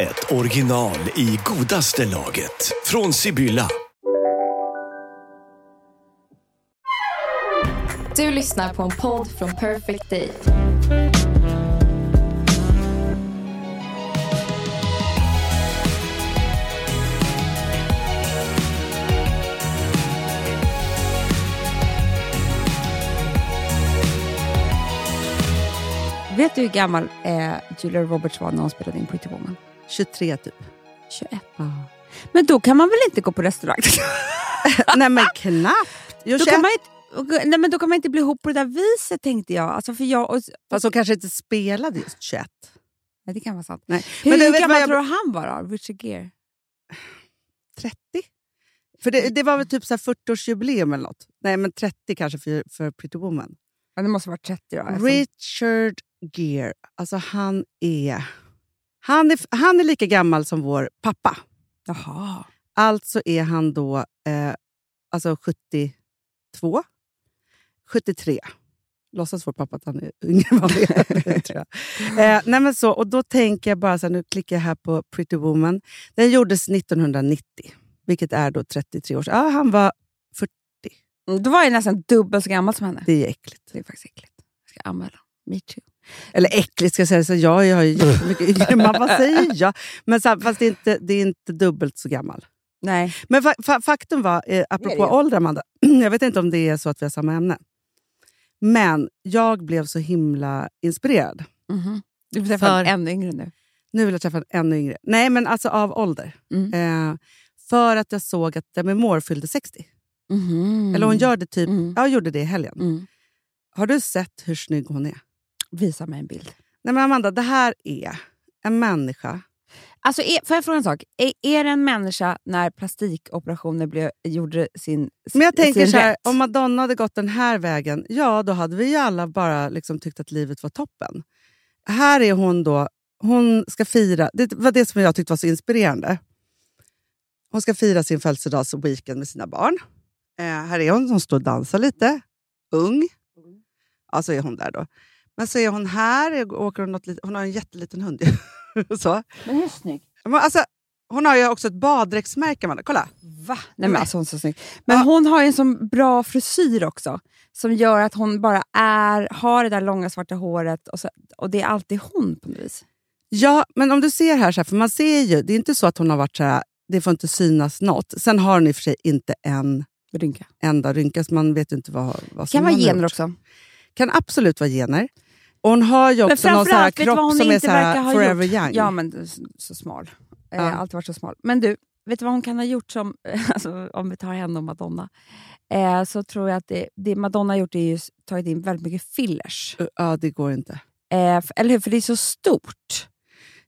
ett original i godaste laget. Från Sibylla. Du lyssnar på en podd från Perfect Day. Vet du hur gammal eh, Julia Roberts var när hon spelade in Pretty Woman? 23 typ. 21. Men då kan man väl inte gå på restaurang? Nej men knappt. Jo, då, 21. kan man inte, nej, men då kan man inte bli ihop på det där viset tänkte jag. Alltså för jag och, Fast hon kanske inte spelade just 21. nej, det kan vara sant. Nej. Hur Men du, vet gammal jag- tror du han var då? Richard Gere? 30? För det, det var väl typ så här 40-årsjubileum eller något? Nej, men 30 kanske för, för Pretty Woman. Ja, det måste vara 30 då. Alltså. Richard Gere, alltså han är, han är... Han är lika gammal som vår pappa. Jaha. Alltså är han då eh, alltså 72, 73. Låtsas vår pappa att han är yngre än vad han är. Eh, så, och då tänker jag bara, så här, nu klickar jag här på Pretty Woman. Den gjordes 1990, vilket är då 33 år sedan. Ja, han var 40. Mm, Då var jag nästan dubbelt så gammal som henne. Det är äckligt. Det är faktiskt äckligt. Jag ska anmäla. Me too. Eller äckligt ska jag säga, så jag, jag är ju jättemycket yngre. Man, vad säger jag? Men så, fast det är, inte, det är inte dubbelt så gammal. Nej. Men fa fa faktum var, eh, apropå ålder Amanda, jag vet inte om det är så att vi har samma ämne. Men jag blev så himla inspirerad. Mhm. Du träffar För- en ännu yngre nu. Nu vill jag träffa en ännu yngre. Nej, men alltså av ålder. Mm. Eh, för att jag såg att Demi Moore fyllde 60. Mhm. Eller hon gör det typ, Mm. jag gjorde det i helgen. Mm. Har du sett hur snygg hon är? Visa mig en bild. Nej men Amanda, det här är en människa. Alltså, är, får jag fråga en sak? Är, är det en människa när plastikoperationer blev, gjorde sin Men jag tänker så här, om Madonna hade gått den här vägen, ja då hade vi ju alla bara liksom tyckt att livet var toppen. Här är hon då, hon ska fira, det var det som jag tyckte var så inspirerande. Hon ska fira sin födelsedagsweekend med sina barn. Eh, här är hon, hon står och dansar lite, ung. Ja, så är hon där då. Men så är hon här, åker hon, något lit- hon har en jätteliten hund. så. Men hur snygg? Men alltså, hon har ju också ett baddräktsmärke, Amanda. Kolla! Va? Nej, men alltså, hon är så snygg. Men hon har ju en sån bra frisyr också. Som gör att hon bara är, har det där långa svarta håret och, så, och det är alltid hon på något vis. Ja, men om du ser här, så här, för man ser ju, det är inte så att hon har varit så här, det får inte synas något. Sen har hon i och för sig inte en Rynka. enda rynka, så man vet ju inte vad, vad som kan vara gener också. Kan absolut vara gener. Och hon har ju också någon så här kropp som är inte så verkar här forever gjort? young. Ja, men så, så smal. Eh, Ja. alltid varit så smal. Men du, vet du vad hon kan ha gjort som, alltså, om vi tar henne och Madonna? Eh, så tror jag att det, det Madonna har gjort är ju s- tagit in väldigt mycket fillers. Ja, det går inte. Eh, eller hur? För det är så stort.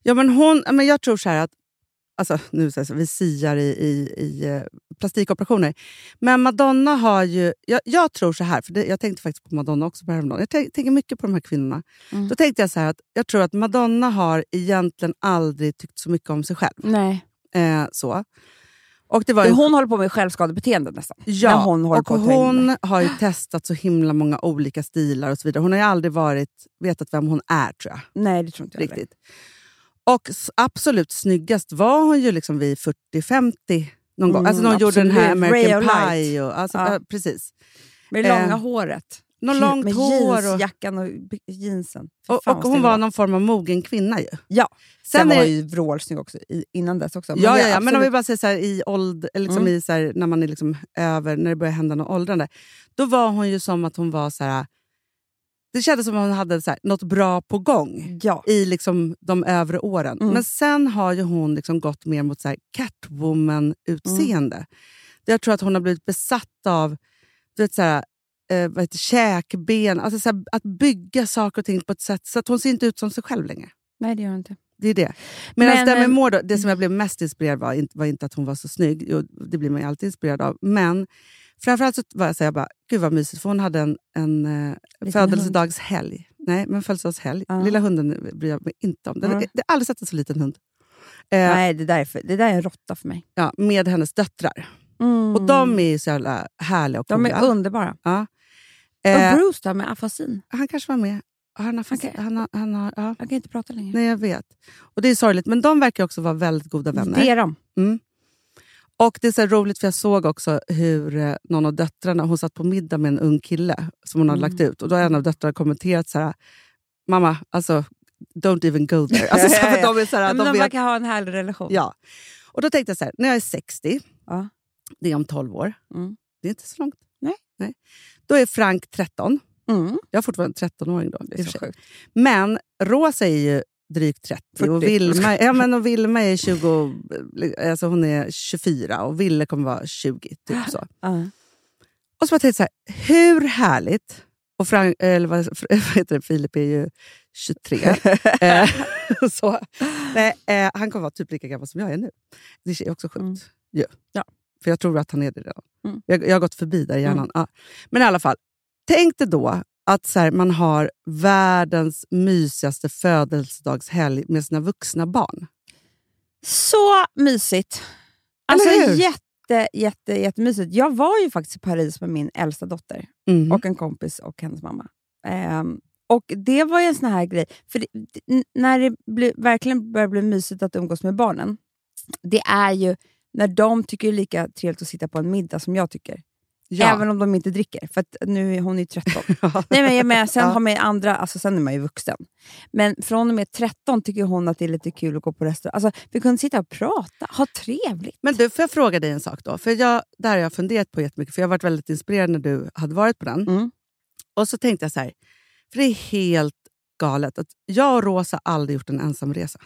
Ja, men hon, men jag tror så här att Alltså, nu så, vi siar i, i, i eh, plastikoperationer. Men Madonna har ju... Jag, jag tror så här, för det, jag tänkte faktiskt på Madonna också på häromdagen. Jag tänk, tänker mycket på de här kvinnorna. Mm. Då tänkte jag så här att jag tror att Madonna har egentligen aldrig tyckt så mycket om sig själv. Nej. Eh, så. Och det var ju, Hon håller på med självskadebeteende nästan. ja, hon och hon har ju testat så himla många olika stilar och så vidare. Hon har aldrig varit, vetat vem hon är tror jag. Nej, det tror inte jag heller. Och absolut snyggast var hon ju liksom vid 40-50 någon gång. Mm, Alltså när hon gjorde den här absolut. Ray American of Pie. Och, alltså, Ja. ja, precis. Med det Eh, långa håret. Någon långt med hår. Och, jeansjackan och jeansen. Och, och hon var någon form av mogen kvinna ju. Ja. Sen, Sen var är- hon ju vrålsnygg också i, innan dess också. Ja, jag ja, ja, men om absolut- vi bara säger så här, i åld, liksom Mm. i så här, när man är liksom över, när det börjar hända något åldrande. Då var hon ju som att hon var så här... Det kändes som att hon hade så här, något bra på gång Ja. i liksom de övre åren. Mm. Men sen har ju hon liksom gått mer mot Catwoman-utseende. Mm. Jag tror att hon har blivit besatt av du vet, så här, eh, vad heter, käkben. Alltså så här, att bygga saker och ting på ett sätt så att hon ser inte ut som sig själv längre. Nej, det gör hon inte. det är det. Medan Men, Demi eh, Moore, då, det som jag blev mest inspirerad av var inte, var inte att hon var så snygg, jo, det blir man ju alltid inspirerad av, men framförallt så var jag så här, jag bara, gud vad mysigt, för hon hade en, en eh, födelsedagshelg. Nej, men födelsedagshelg. Ja. Lilla hunden bryr jag mig inte om. Den, Ja. Jag har aldrig sett en så liten hund. Eh, Nej, det där, är för, det där är en råtta för mig. ja, med hennes döttrar. Mm. Och de är så jävla härliga och de coola. är underbara. ja. Och eh, Bruce då med afasin? han kanske var med. Han har, Okej. han har, han har, ja. Jag kan inte prata längre. Nej, jag vet. Och Det är sorgligt, men de verkar också vara väldigt goda vänner. Det är de. Mm. Och Det är så roligt, för jag såg också hur eh, någon av döttrarna hon satt på middag med en ung kille som hon hade Mm. lagt ut. Och Då har en av döttrarna kommenterat så här, mamma, alltså, don't even go there. Alltså, så här, för de är så här, Ja, men de vet, verkar ha en härlig relation. ja. Och Då tänkte jag så här, när jag är 60, Ja. det är om 12 år, Mm. det är inte så långt. Nej. Nej. Då är Frank 13. Mm. Jag är fortfarande 13-åring då. Det är så sjukt. Men Rosa är ju drygt 30 och 40. Vilma, ja, men och Vilma är 20, alltså hon är 24 och Ville kommer vvara 20. Typ så. Ja. Och så bara tänkte jag så här, hur härligt... Och Frank, eller vad, vad heter det, Filip är ju 23. eh, så, nej, eh, han kommer vara typ lika gammal som jag är nu. Det är också sjukt. Mm. ju. Ja. För jag tror att han är det redan. Mm. Jag, jag har gått förbi där i hjärnan. Ja. Men i alla fall, tänk dig då att så här, man har världens mysigaste födelsedagshelg med sina vuxna barn. Så mysigt. Alltså jätte, jätte, jättemysigt. Jag var ju faktiskt i Paris med min äldsta dotter Mm. och en kompis och hennes mamma. Ehm, och Det var ju en sån här grej, för det, när det blir, verkligen börjar bli mysigt att umgås med barnen, det är ju när de tycker det är lika trevligt att sitta på en middag som jag tycker. Ja. Även om de inte dricker, för nu är hon ju 13. Nej, men jag menar, sen, har man andra, alltså, sen är man ju vuxen. Men från och med 13 tycker hon att det är lite kul att gå på restaurang. Alltså, vi kunde sitta och prata, ha trevligt. Men du, får jag fråga dig en sak då? För jag, det här har jag funderat på jättemycket, för jag har varit väldigt inspirerad när du hade varit på den. Mm. Och så tänkte jag så här, för det är helt galet att jag och Rosa aldrig gjort en ensamresa.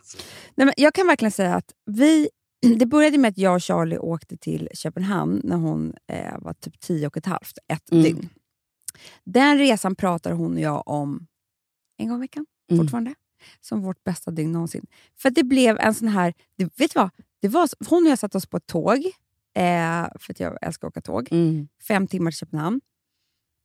Nej, men jag kan verkligen säga att vi... Det började med att jag och Charlie åkte till Köpenhamn när hon eh, var typ tio och ett halvt, ett Mm. dygn. Den resan pratar hon och jag om en gång i veckan Mm. fortfarande. Som vårt bästa dygn någonsin. För det blev en sån här... Det, vet du vad? Det var, hon och jag satte oss på ett tåg, eh, för att jag älskar att åka tåg. Mm. Fem timmar till Köpenhamn.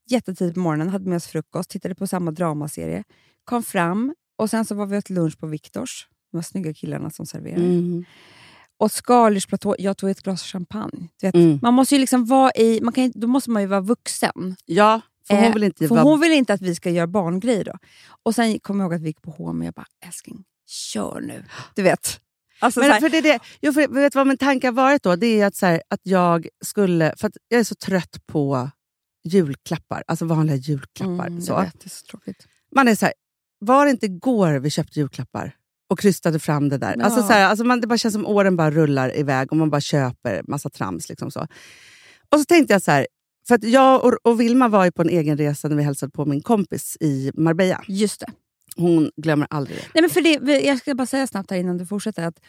Jättetidigt på morgonen, hade med oss frukost, tittade på samma dramaserie. Kom fram och sen så var vi åt lunch på Viktors. De här snygga killarna som serverar. Och Skallersplatå, jag tog ett glas champagne. Mm. Man måste ju liksom vara i, man kan, då måste man ju vara vuxen. Ja, för hon Eh, vill inte För vara... hon vill inte att vi ska göra barngrejer då. Och sen kom jag ihåg att vi gick på H&M och jag bara, älskling, kör nu. Du vet. Alltså, så Men för det, det, jo, för vet vad min tanke har varit då? Det är att, så här, att jag skulle... För jag är så trött på julklappar, alltså vanliga julklappar. mm, så. vet, det är så tråkigt. Man är så här, var det inte igår vi köpte julklappar och krystade fram det där? Ja. Alltså, så här, alltså man, det bara känns som åren bara rullar iväg och man bara köper massa trams. Liksom så. Och så tänkte jag så här, för att jag och, och Vilma var ju på en egen resa när vi hälsade på min kompis i Marbella. Just det. Hon glömmer aldrig det. Nej, men för det. Jag ska bara säga snabbt här innan du fortsätter. att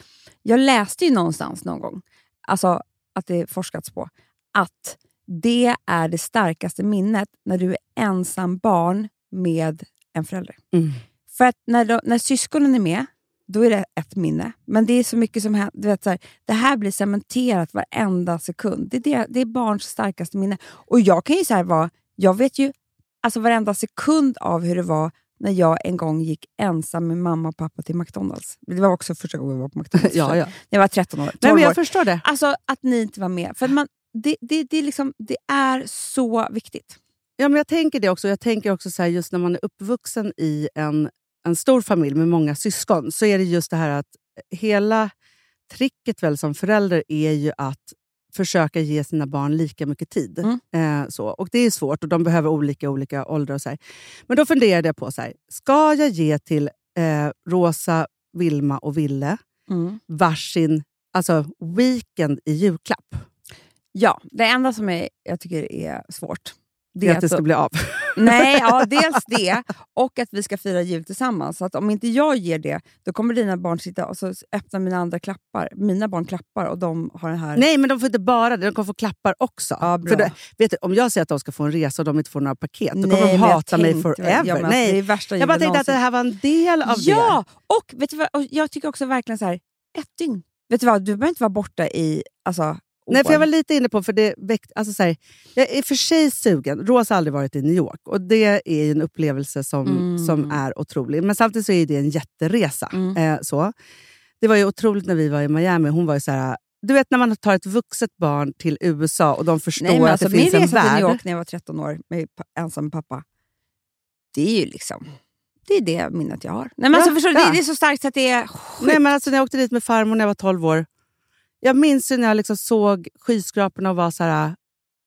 Jag läste ju någonstans någon gång, alltså att det forskats på, att det är det starkaste minnet när du är ensam barn med en förälder. Mm. För att när, de, när syskonen är med, då är det ett minne. Men det är så mycket som händer. Du vet, så här, det här blir cementerat varenda sekund. Det är, det, det är barns starkaste minne. Och jag kan ju så vara, jag vet ju alltså varenda sekund av hur det var när jag en gång gick ensam med mamma och pappa till McDonalds. Det var också första gången jag var på McDonalds. Ja, ja. Jag var 13 år. 12 Nej, men år. jag förstår det. Alltså att ni inte var med. För man, det, det, det, är liksom, det är så viktigt. Ja, men jag tänker det också. Jag tänker också så här, just när man är uppvuxen i en, en stor familj med många syskon, så är det just det här att hela tricket väl som förälder är ju att försöka ge sina barn lika mycket tid. Mm. Eh, så. Och Det är svårt och de behöver olika olika åldrar. Och så här. Men då funderade jag på, så här, ska jag ge till eh, Rosa, Vilma och Ville varsin alltså, weekend i julklapp? Ja, det enda som är, jag tycker är svårt det att det ska att- bli av. Nej, ja, dels det och att vi ska fira jul tillsammans. Så att om inte jag ger det, då kommer dina barn sitta och så öppnar mina andra klappar. Mina barn klappar och de har den här... Nej, men de får inte bara det, de kommer få klappar också. Ja. För det, vet du, om jag säger att de ska få en resa och de inte får några paket, då kommer Nej, de hata mig forever. Ja, men alltså, Nej. Det är värsta jag bara tänkte att det någonsin. här var en del av Ja! Och, vet du vad, och jag tycker också verkligen så här, ett dygn. Vet du vad, du behöver inte vara borta i alltså, det. Nej, för jag var lite inne på, för det väckt, alltså så här, jag är för sig sugen. Rosa har aldrig varit i New York och det är ju en upplevelse som, Mm. som är otrolig. Men samtidigt så är det en jätteresa. Mm. Eh, så. Det var ju otroligt när vi var i Miami. Hon var ju så här, du vet när man tar ett vuxet barn till USA och de förstår Nej, men att alltså, det min finns en resa till New värld. York när jag var 13 år med ensam pappa, det är ju liksom... Det är det minnet jag har. Nej, men Ja, alltså, förstår ja. det, det är så starkt att det är sjukt. Nej, men alltså, när jag åkte dit med farmor när jag var 12 år. Jag minns ju när jag liksom såg skyskraporna och var så här,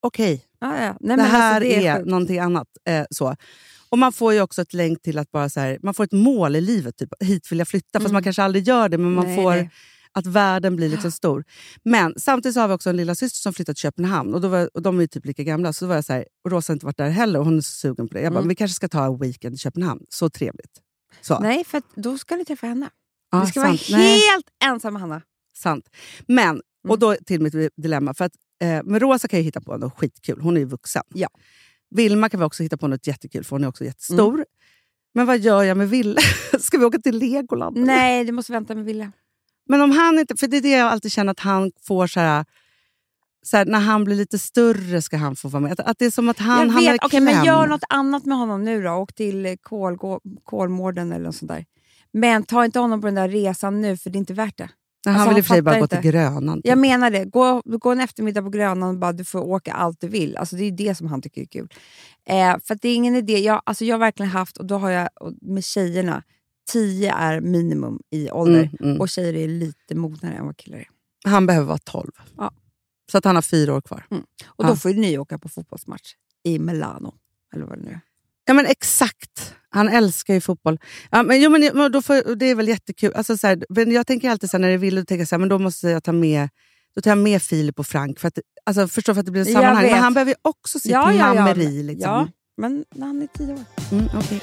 okej, ja, ja. Nej, det men här alltså, det är, sjukt. någonting annat. Eh, så. Och Man får ju också ett länk till att bara så här, man får ett mål i livet. Typ, hit vill jag flytta. Fast man kanske aldrig gör det, men man Nej, får nej. att världen blir liksom stor. Men samtidigt har vi också en lilla syster som flyttat till Köpenhamn. Och, då var, och De är ju typ lika gamla. Så då var jag så här, och Rosa har inte varit där heller och hon är så sugen på det. Jag bara, Mm. vi kanske ska ta en weekend i Köpenhamn. Så trevligt. Så. Nej, för då ska ni träffa henne. Ja, vi ska sant. vara helt ensam med Hanna. Sant. Men, Mm. och då till mitt dilemma. För att, eh, med Rosa kan jag hitta på något skitkul. Hon är ju vuxen. Ja. Vilma kan vi också hitta på något jättekul, för hon är också jättestor. Men vad gör jag med Ville? Ska vi åka till Legoland? Nej, du måste vänta med Wille. Men om han inte... För det är det jag alltid känner att han får så här... Så här, när han blir lite större ska han få vara med. Att, att det är som att han jag vet, okej, men gör något annat med honom nu då. Åk till Kolmården eller något sånt där. Men ta inte honom på den där resan nu, för det är inte värt det. Han Alltså, vill i och för sig han bara fattar gå till inte. Grönan. typ. Jag menar det. Gå, gå en eftermiddag på Grönan och bara du får åka allt du vill. Alltså, det är det som han tycker är kul. Eh, för det är ingen idé. Jag, alltså, jag har verkligen haft, och då har jag och med tjejerna, 10 är minimum i ålder. Mm, mm. Och tjejer är lite mognare än vad killar är. Han behöver vara 12. Ja. Så att han har fyra år kvar. Och Ja. då får ju ni åka på fotbollsmatch i Milano. Eller vad det nu är. Ja men exakt. Han älskar ju fotboll. Ja, men, jo, men, då får, det är väl jättekul. Alltså, så här, men jag tänker alltid så här, när det vill, då tänker jag så här, men då måste jag ta med då tar jag med Filip och Frank. För att, alltså, förstå för att det blir ett sammanhang. Men han behöver ju också sitt Ja, ja, ja, mammeri. men- liksom. Ja, men när han är tio år. Mm, okej.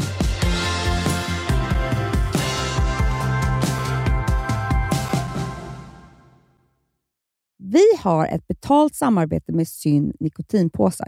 Vi har ett betalt samarbete med Syn nikotinpåsar.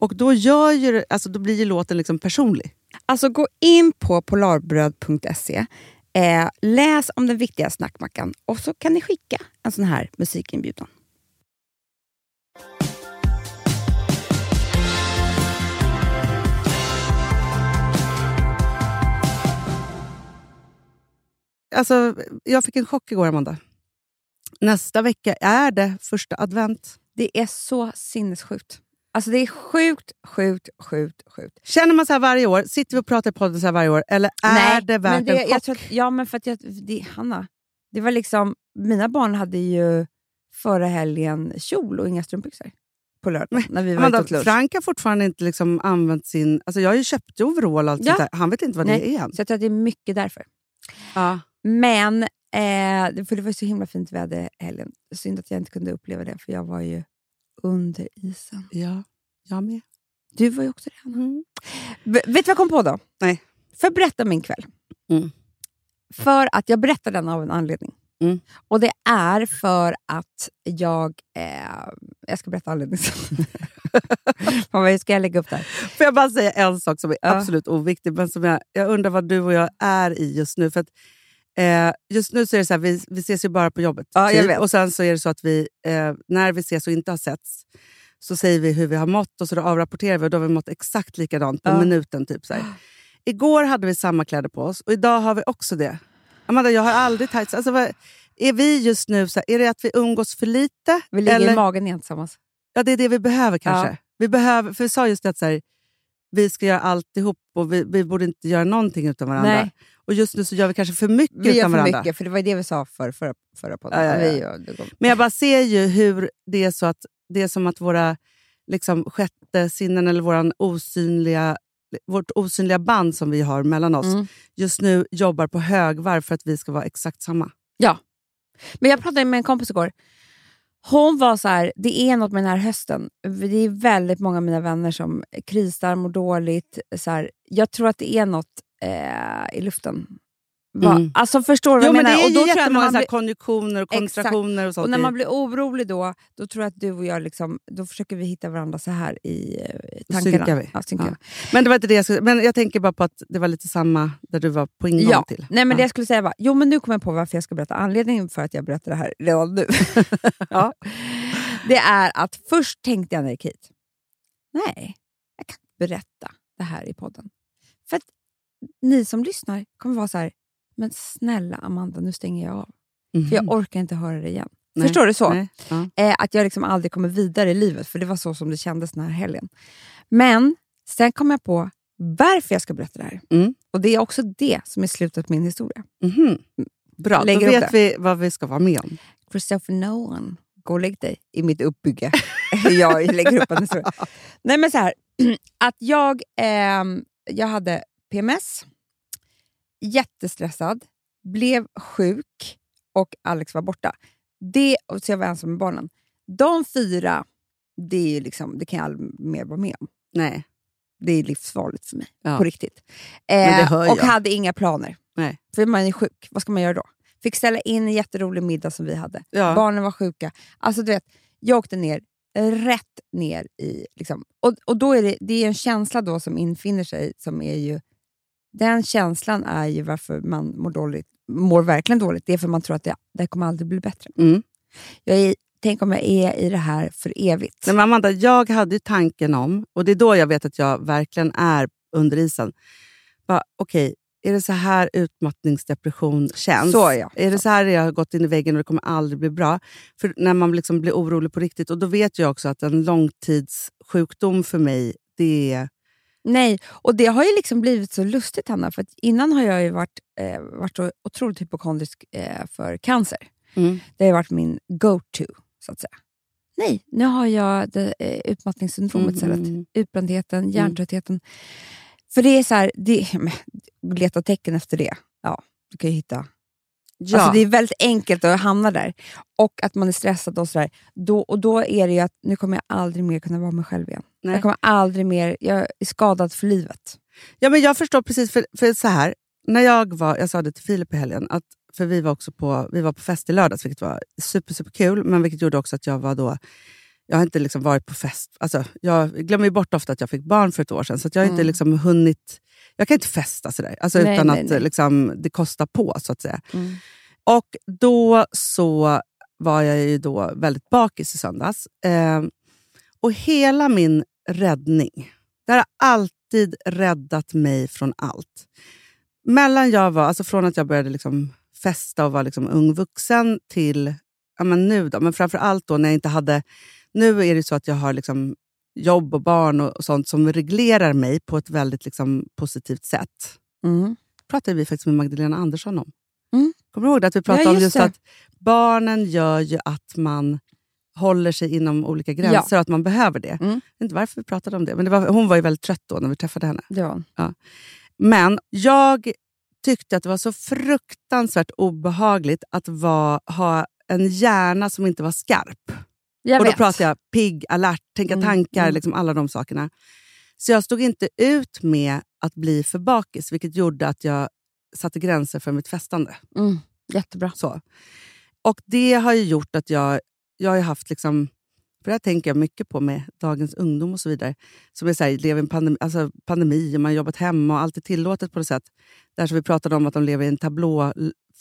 Och då, gör ju, alltså, då blir ju låten liksom personlig. Alltså gå in på polarbröd.se, eh, läs om den viktiga snackmackan och så kan ni skicka en sån här musikinbjudan. Alltså, jag fick en chock igår, Amanda. Nästa vecka är det första advent. Det är så sinnessjukt. Alltså det är sjukt, sjukt, sjukt, sjukt. Känner man så här varje år? Sitter vi och pratar i podden så här varje år? Eller är det värt men det, en chock? jag tror att, Ja, men för att jag, det, Hanna, det var liksom, mina barn hade ju förra helgen kjol och inga strumpbyxor på lördag när vi var ute åt. Frank har fortfarande inte liksom använt sin... Alltså jag har ju köpt overall och allt Ja. sånt där. Han vet inte vad Nej, det är än. Så jag tror att det är mycket därför. Ja. Men, eh, för det var så himla fint väder helgen. Synd att jag inte kunde uppleva det, för jag var ju under isen. ja, jag med. Du var ju också det. V- vet du vad jag kom på då? Nej. För att berätta min kväll. Mm. För att jag berättar den av en anledning. Mm. Och det är för att jag... Eh, jag ska berätta anledningen sen. Vad ska jag lägga upp där? Får jag bara säga en sak som är Ja. absolut oviktig, men som jag, jag undrar vad du och jag är i just nu. För att, eh, just nu så är det så här, vi, vi ses ju bara på jobbet. Ja, typ. Och sen så är det så att vi, eh, när vi ses och inte har setts, så säger vi hur vi har mått och så då avrapporterar vi och då har vi mått exakt likadant på Ja. minuten. Typ, så här. Igår hade vi samma kläder på oss och idag har vi också det. Amanda, jag har aldrig tights. Alltså, vad, är vi just nu, så här, är det att vi umgås för lite? Vi ligger eller? i magen igen tillsammans. Ja, det är det vi behöver kanske. Ja. Vi behöver, för vi sa just det att så här, vi ska göra alltihop och vi, vi borde inte göra någonting utan varandra. Nej. Och just nu så gör vi kanske för mycket Vi gör utan för varandra. mycket, för det var ju det vi sa för, förra, förra podden. Ja, ja, ja. Gör- Men jag bara ser ju hur det är så att det är som att våra liksom, sjätte sinnen eller våran osynliga, vårt osynliga band som vi har mellan oss Mm. just nu jobbar på högvarv för att vi ska vara exakt samma. Ja. Men jag pratade med en kompis igår. Hon var så här, det är något med den här hösten. Det är väldigt många av mina vänner som krisar, mår dåligt. Så här, jag tror att det är något eh, i luften. Mm. Alltså förstår du vad Jo, jag men menar? det är och ju då när jättemånga blir, konjunktioner och Exakt. koncentrationer och sånt. och när man blir orolig då, då tror jag att du och jag liksom, då försöker vi hitta varandra så här i eh, tankarna. Synkar vi. Ja, synkar. Ja. Men det var inte det jag skulle, Men jag tänker bara på att det var lite samma där du var på ingång Ja, till. nej men det Ja. jag skulle säga var, jo men nu kommer jag på varför jag ska berätta anledningen för att jag berättar det här redan nu. Ja. Det är att först tänkte jag när jag gick hit, nej, jag kan inte berätta det här i podden. För att ni som lyssnar kommer vara så här, men snälla Amanda, nu stänger jag av. För jag Mhm. orkar inte höra det igen. Nej. Förstår du så? Ja. Eh, att jag liksom aldrig kommer vidare i livet, för det var så som det kändes den här helgen. Men sen kom jag på varför jag ska berätta det här. Mm. Och det är också det som är slutet på min historia. Mhm. Bra, då Lägger upp vet vi vad vi ska vara med om. Christopher Nolan, gå och lägg dig i mitt uppbygge. jag lägger upp en historia. Nej men så här, att jag, ehm, jag hade PMS, jättestressad, blev sjuk och Alex var borta. Det, och så jag var ensam med barnen. De fyra, det, är liksom, det kan jag aldrig mer vara med om. Nej. Det är livsfarligt för mig, Ja. på riktigt. Eh, och jag. hade inga planer. Nej. För man är sjuk, vad ska man göra då? Fick ställa in en jätterolig middag som vi hade. Ja. Barnen var sjuka. Alltså du vet, jag åkte ner, rätt ner i... Liksom, och, och då är det, det är en känsla då som infinner sig som är ju... Den känslan är ju varför man mår, dåligt, mår verkligen dåligt. Det är för man tror att det, det kommer aldrig bli bättre. Mm. Jag är, tänk om jag är i det här för evigt. Nej, men Amanda, jag hade ju tanken om, och det är då jag vet att jag verkligen är under isen. Okej, är det så här utmattningsdepression känns? Så, ja. Är det så här jag har gått in i väggen och det kommer aldrig bli bra? För när man liksom blir orolig på riktigt. Och då vet jag också att en långtidssjukdom för mig, det är... Nej, och det har ju liksom blivit så lustigt Hanna, för innan har jag ju varit, eh, varit så otroligt hypokondrisk eh, för cancer. Det har varit min go-to, så att säga. Nej, nu har jag det, eh, utmattningssyndromet Mm, istället. mm. Utbrändheten, hjärntröttheten. För det är så här, det, men, leta tecken efter det. Ja, du kan ju hitta. Ja. Alltså, det är väldigt enkelt att hamna där. Och att man är stressad och sådär. Då, och då är det ju att nu kommer jag aldrig mer kunna vara mig själv igen. Nej. Jag kommer aldrig mer, jag är skadad för livet. Ja, men jag förstår precis, för, för så här, när jag var, jag sa det till Filip i helgen, att, för vi var också på, vi var på fest i lördags, vilket var super, super kul, men vilket gjorde också att jag var då, jag har inte liksom varit på fest, alltså, jag glömmer bort ofta att jag fick barn för ett år sedan, så jag har inte liksom hunnit, jag kan inte festa sådär, alltså, Nej, utan nej, att nej. Liksom, det kostar på så att säga. Och då så var jag ju då väldigt bakis i söndags. Eh, och hela min räddning, det har alltid räddat mig från allt. Mellan jag var, alltså från att jag började liksom festa och var liksom ung vuxen till ja men nu då, men framför allt då när jag inte hade... Nu är det så att jag har liksom jobb och barn och, och sånt som reglerar mig på ett väldigt liksom positivt sätt Mm. pratade vi faktiskt med Magdalena Andersson om. Mm. Kommer du ihåg det? Att vi pratade Ja, om just just det. att barnen gör ju att man håller sig inom olika gränser och att man behöver det. Mm. Jag vet inte varför vi pratade om det, men det var, hon var ju väldigt trött då när vi träffade henne. Var hon. Men jag tyckte att det var så fruktansvärt obehagligt att vara, ha en hjärna som inte var skarp. Jag och då vet. pratar jag pigg, alert, tänka Mm, tankar, mm. liksom alla de sakerna. Så jag stod inte ut med att bli för bakis, vilket gjorde att jag satte gränser för mitt festande. Mm. Jättebra. Så. Och det har gjort att jag, jag har haft, liksom, för det här tänker jag mycket på med dagens ungdom och så vidare, som är så här, lever i en pandemi, alltså pandemi och man har jobbat hemma och allt är tillåtet på något sätt. Där som vi pratade om att de lever i en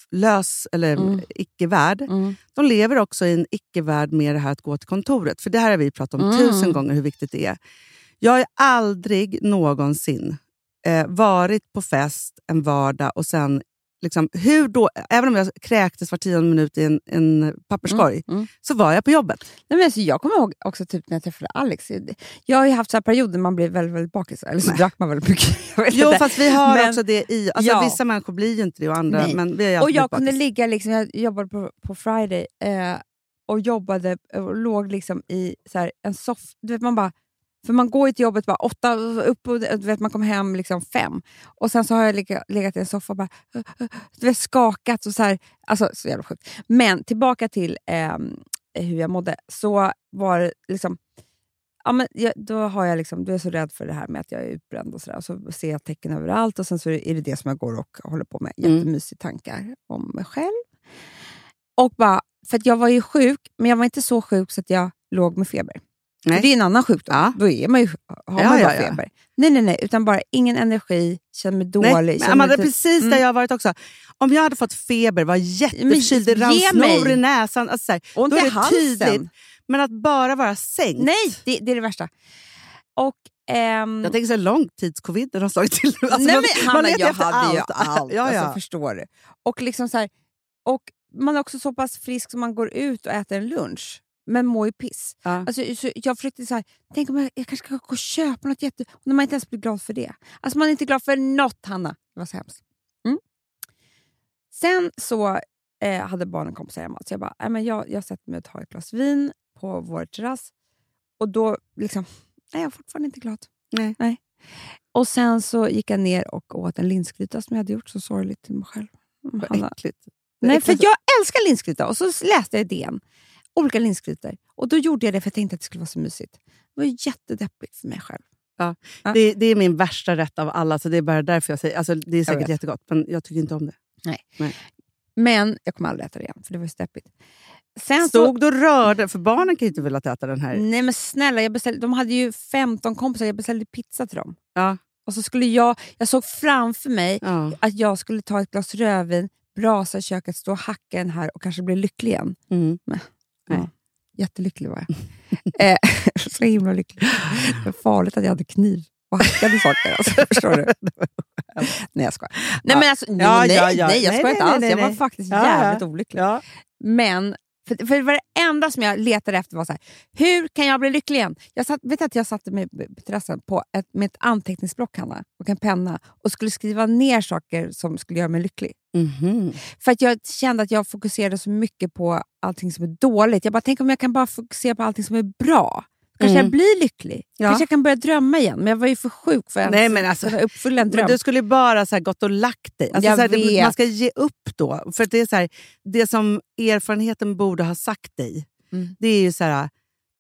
tablålös eller Mm. icke-värld. Mm. De lever också i en icke-värld med det här att gå till kontoret. För det här har vi pratat om Mm. tusen gånger hur viktigt det är. Jag har aldrig någonsin eh, varit på fest en vardag och sen, liksom, hur då, även om jag kräktes var tionde minut i en, en papperskorg, Mm. så var jag på jobbet. Nej, men alltså, jag kommer ihåg också typ när jag träffade Alex. Jag har ju haft så här perioder man blir väldigt, väldigt bakis. Eller så drack man väldigt mycket. Jo, fast vi har Men- också det i... Alltså, Ja. Vissa människor blir ju inte det och andra, Nej. men vi ju och jag kunde ligga, liksom, jag jobbade på, på Friday eh, och jobbade och låg liksom i så här, en soff... Du vet, man bara, för man går ju till jobbet bara åtta, upp och du vet, man kommer hem liksom fem. Och sen så har jag legat, legat i en soffa och bara du vet, skakat. Och så, här, alltså, så jävla sjukt. Men tillbaka till ehm, hur jag mådde. Så var det liksom... Ja, men jag, då, har jag liksom, då är så rädd för det här med att jag är utbränd och, så där, så ser jag tecken överallt och sen så är det det som jag går och håller på med. Mm. Jättemysiga tankar om mig själv. Och bara, för att jag var ju sjuk, men jag var inte så sjuk så att jag låg med feber. Nej. Det är en annan sjukdom. Ja. Då är man ju, har Ja, man ju bara ja. feber. Nej, nej, nej. Utan bara ingen energi, känner mig dålig. Nej, men Amanda, mig det är typ- precis Mm. där jag har varit också. Om jag hade fått feber, var jätteförkyld, det rann snor i näsan. Alltså, så här, Ont då är det halsen. tydligt. Men att bara vara sänkt. Nej, det, det är det värsta. Och... ehm, Jag tänker så här, långtidscoviden har slagit till. Alltså, Nej, man, men man Hanna, jag hade ju allt. allt. ja, ja. Alltså, förstår du? Och liksom så här, och man är också så pass frisk som man går ut och äter en lunch, men mår ju piss. Ja. Alltså, så jag försökte så här, tänk om jag, jag kanske ska gå och köpa något jätte... Och när man inte ens blir glad för det. Alltså man är inte glad för något, Hanna. Det var så hemskt. Mm. Sen så eh, hade barnen kompisar hemma, så jag bara, äh, men jag, jag sätter mig och tar ett glas vin på vår terrass. Och då liksom, är jag fortfarande inte glad. Nej. Och sen så gick jag ner och åt en linsgryta som jag hade gjort så sorgligt till mig själv. Vad äckligt. Är Nej, för jag älskar linsgryta. Och så läste jag idén. Olika linsgrytor. Och då gjorde jag det för jag tänkte att det skulle vara så mysigt. Det var jättedeppigt för mig själv. Ja. Det, det är min värsta rätt av alla, så det är bara därför jag säger alltså, Det är säkert jättegott, men jag tycker inte om det. Men jag kommer aldrig äta det igen, för det var så deppigt. Sen Stod du och rörde? För barnen kan ju inte vilja äta den här. nej men snälla, jag beställde, de hade ju 15 kompisar. Jag beställde pizza till dem. Ja. Och så skulle jag, jag såg framför mig Ja. att jag skulle ta ett glas rödvin, brasa i köket, stå och hacka den här och kanske bli lycklig igen. Mm. Ja. Jättelycklig var jag. eh, så himla lycklig. Det var farligt att jag hade kniv och hackade saker. Alltså, förstår du? nej, jag skojar. Nej, men alltså, nej, Ja, nej, ja, ja. nej, jag Nej, skojar nej, inte nej, alls. nej, Jag var nej. faktiskt jävligt olycklig. Men för, för det var det enda som jag letade efter var så här, hur kan jag bli lycklig igen? Jag satt, vet att jag satte mig på terrassen på ett, med ett anteckningsblock Hanna, och en penna och skulle skriva ner saker som skulle göra mig lycklig. Mhm. För att jag kände att jag fokuserade så mycket på allting som är dåligt. Jag bara, tänk om jag kan bara fokusera på allting som är bra. Kanske Mm. jag blir lycklig. Ja. Kanske jag kan börja drömma igen. Men jag var ju för sjuk för att Nej, ens men alltså- uppfylla en dröm. Men du skulle ju bara så gått och lagt dig. Alltså här, det, man ska ge upp då. För det, är så här, det som erfarenheten borde ha sagt dig, Mm. det är ju så här,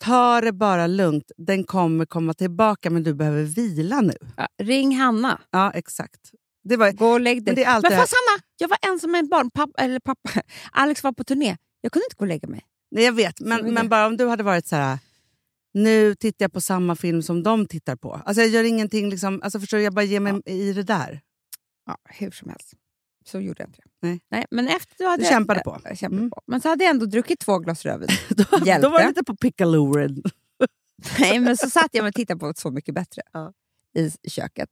ta det bara lugnt. Den kommer komma tillbaka, men du behöver vila nu. Ja, ring Hanna. Ja, exakt. Det var, Gå och lägg dig. Men men fast Hanna, jag var ensam med en barn. Pappa, eller pappa. Alex var på turné. Jag kunde inte gå och lägga mig. nej, jag vet, men, men bara om du hade varit så här, nu tittar jag på samma film som de tittar på. Alltså jag gör ingenting, liksom, alltså förstår du, jag bara ger mig i det där. Ja, hur som helst. Så gjorde jag inte det. Nej. Nej, men efter då hade Du jag, kämpade på. Jag kämpade Mm. på. Men så hade jag ändå druckit två glas rödvin. Då, då var det lite på pickaluren. Nej, men så satt jag och tittade på Så mycket bättre Ja. i köket.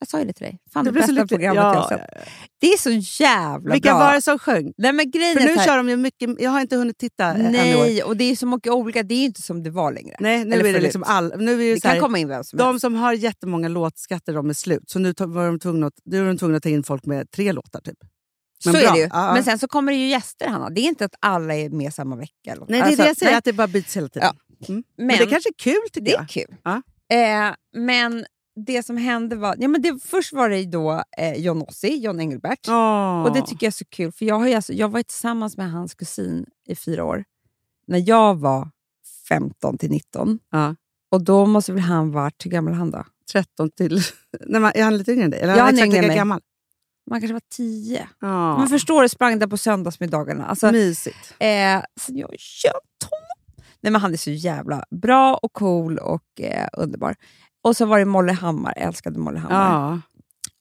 Jag sa ju det till dig. Fan, det så bästa lycklig. programmet jag har Ja, sett. Det är så jävla Vilka bra. var det som sjöng? Nej, men grejen För är nu så här, kör de ju mycket, jag har inte hunnit titta. Nej, och det är så mycket olika. Det är ju inte som det var längre. Nej, nu Eller är det förut. liksom all, nu är det, det så kan här, komma in vem som De helst. som har jättemånga låtskatter de är slut, så nu var de tvungna att, nu är de tvungna att ta in folk med tre låtar. typ. Så men är bra. det ju. Ja, ja. Men sen så kommer det ju gäster, Hanna. Det är inte att alla är med samma vecka. Nej, det är Alltså, det jag säger, nej, att det bara byts hela tiden. Mm. Men, Men- det kanske är kul tycker Det är jag. kul. Ja. Eh, men det som hände var... Ja, men det, först var det då eh, John Ossi, John Engelbert. Åh. Och det tycker jag är så kul, för jag har alltså, jag var tillsammans med hans kusin i fyra år. När jag var 15 till 19. Ja. Och då måste väl han varit, hur gammal är han då? 13 till... Nej, men är han lite yngre än dig? Eller Ja, han är exakt lika gammal? Man kanske var 10. Ja. Men förstår du, sprang där på söndagsmiddagarna. Alltså, Mysigt. eh, sen jag köpt honom. Nej, men han är så jävla bra och cool och eh, underbar. Och så var det Molly Hammar, jag älskade Molly Hammar. Ja.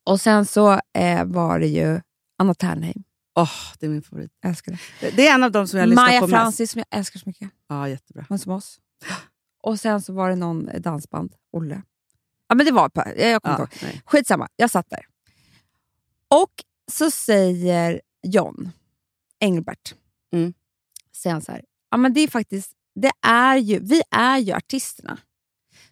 Och sen så eh, var det ju Anna Ternheim, Åh, det är min favorit. jag älskar det. Det är en av dem som jag lyssnar Maja på mest. Francis som jag älskar så mycket. Ja, jättebra. Hon som oss. Och sen så var det någon eh, dansband, Olle. Ja, men det var på, jag, jag kommer Ja, inte ihåg. nej. Skitsamma, jag satt där. Och så säger John Engelbert, Mm. säger han så här, ja, men det är faktiskt, det är ju, vi är ju artisterna.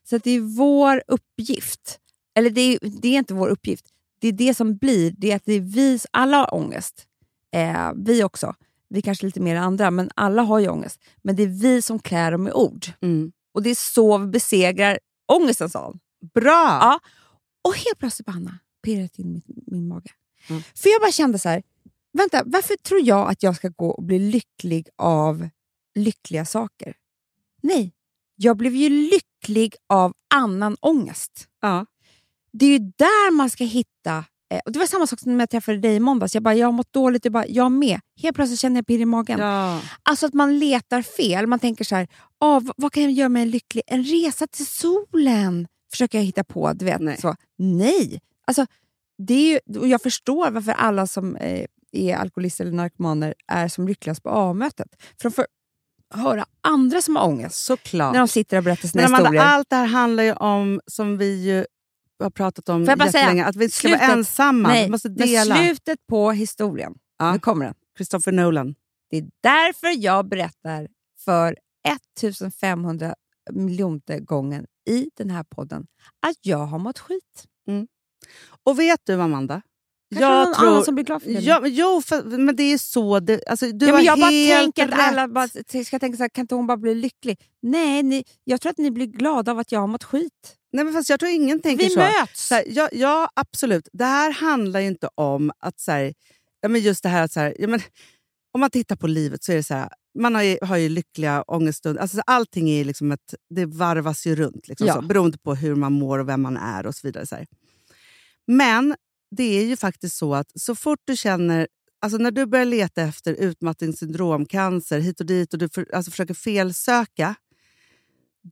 Så det är vår uppgift, eller det är, det är inte vår uppgift, det är det som blir, det är att det är vi, alla har ångest. Eh, vi också. Vi kanske lite mer än andra, men alla har ju ångest. Men det är vi som klär dem i ord. Mm. Och det är så vi besegrar ångesten, sa han. Bra! Ja. Och helt plötsligt bara, Anna, pirrade till min, min mage. Mm. För jag bara kände så här, vänta, varför tror jag att jag ska gå och bli lycklig av lyckliga saker? Nej, jag blev ju lycklig av annan ångest. Ja. Det är ju där man ska hitta... Eh, och Det var samma sak som när jag träffade dig i måndags. Jag bara, jag har mått dåligt. Jag, bara, jag med. Helt plötsligt känner jag pirr i magen. Ja. Alltså att man letar fel. Man tänker så här, ah, vad, vad kan jag göra mig lycklig? En resa till solen försöker jag hitta på. Du vet, Nej. Så. Nej! Alltså, det är ju, och jag förstår varför alla som eh, är alkoholister eller narkomaner är som lyckligast på A-mötet. För de får höra andra som har ångest Såklart. när de sitter och berättar sina Men Amanda, historier. allt det här handlar ju om, som vi ju har pratat om jättelänge, att vi inte ska vara slutet- ensamma. Nej, vi måste men dela. slutet på historien, Ja. nu kommer den. Christopher Nolan. Det är därför jag berättar för 1500 miljonte gången i den här podden att jag har mått skit. Och vet du Amanda? Kanske någon annan som blir glad för det. Ja, men, jo, för, men det är så... Det, alltså, du ja, men jag bara tänker att alla bara, ska tänka så här, kan inte hon bara bli lycklig? Nej, ni, jag tror att ni blir glada av att jag har mått skit. Nej, men fast jag tror ingen tänker Vi så. möts! Så här, ja, ja, absolut. Det här handlar ju inte om att... Så här, ja, men just det här att... Så ja, men, om man tittar på livet så är det så här... Man har ju, har ju lyckliga ångeststunder. Alltså, så allting är liksom ett, det varvas ju runt liksom, Ja. så, beroende på hur man mår och vem man är och så vidare. Så här. Men det är ju faktiskt så att så fort du känner... Alltså när du börjar leta efter utmattningssyndrom, cancer, hit och dit och du för, alltså försöker felsöka,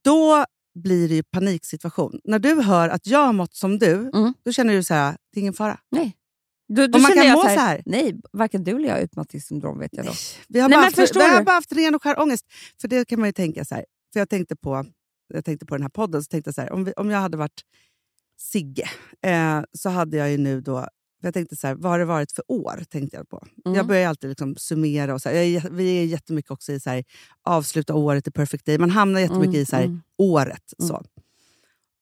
då blir det ju paniksituation. När du hör att jag har mått som du, Mm. då känner du så här, det är ingen fara. Nej. Då, då Och man kan jag må så här, så här. Nej, varken du eller jag har utmattningssyndrom vet jag då. Vi har, Nej, bara, men haft, vi har du? bara haft ren och skär ångest. För det kan man ju tänka så här. För jag tänkte på, jag tänkte på den här podden, så tänkte jag så här, om, vi, om jag hade varit Sigge, eh, så hade jag ju nu då... Jag tänkte så här, vad har det varit för år? tänkte Jag på. Mm. Jag börjar alltid liksom summera. Och så här, jag vi är jättemycket också i så här, avsluta året i perfect day. Man hamnar jättemycket Mm, i så här, mm. året. Mm. Så.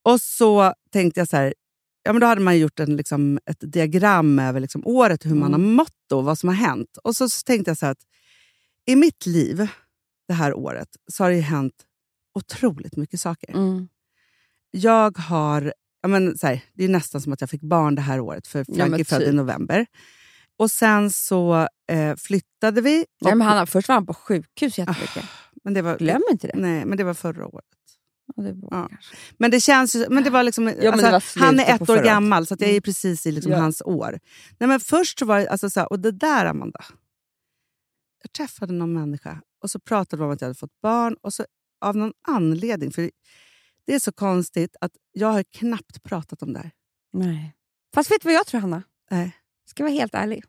Och så tänkte jag så här, ja, men då hade man gjort en, liksom, ett diagram över liksom, året, hur man har Mm. mått och vad som har hänt. Och så, så tänkte jag så här att i mitt liv det här året så har det ju hänt otroligt mycket saker. Mm. Jag har, ja, men, så här, det är nästan som att jag fick barn det här året, för Ja, Frank men är född i typ. november. Och sen så eh, flyttade vi. Nej, och- men Hanna, först var han på sjukhus jättemycket. men det var, Glöm inte det. Nej, men det var förra året. Ja, det var Ja. Men det känns ju, men det var liksom, det alltså, var han är ett år gammal, så att jag är Mm. precis i liksom Ja. hans år. Nej, men först så var det, alltså, så här, och det där Amanda. Jag träffade någon människa och så pratade vi om att jag hade fått barn. Och så av någon anledning, för det är så konstigt att jag har knappt pratat om det här. Nej. Fast vet du vad jag tror, Hanna? Nej. Ska jag vara helt ärlig.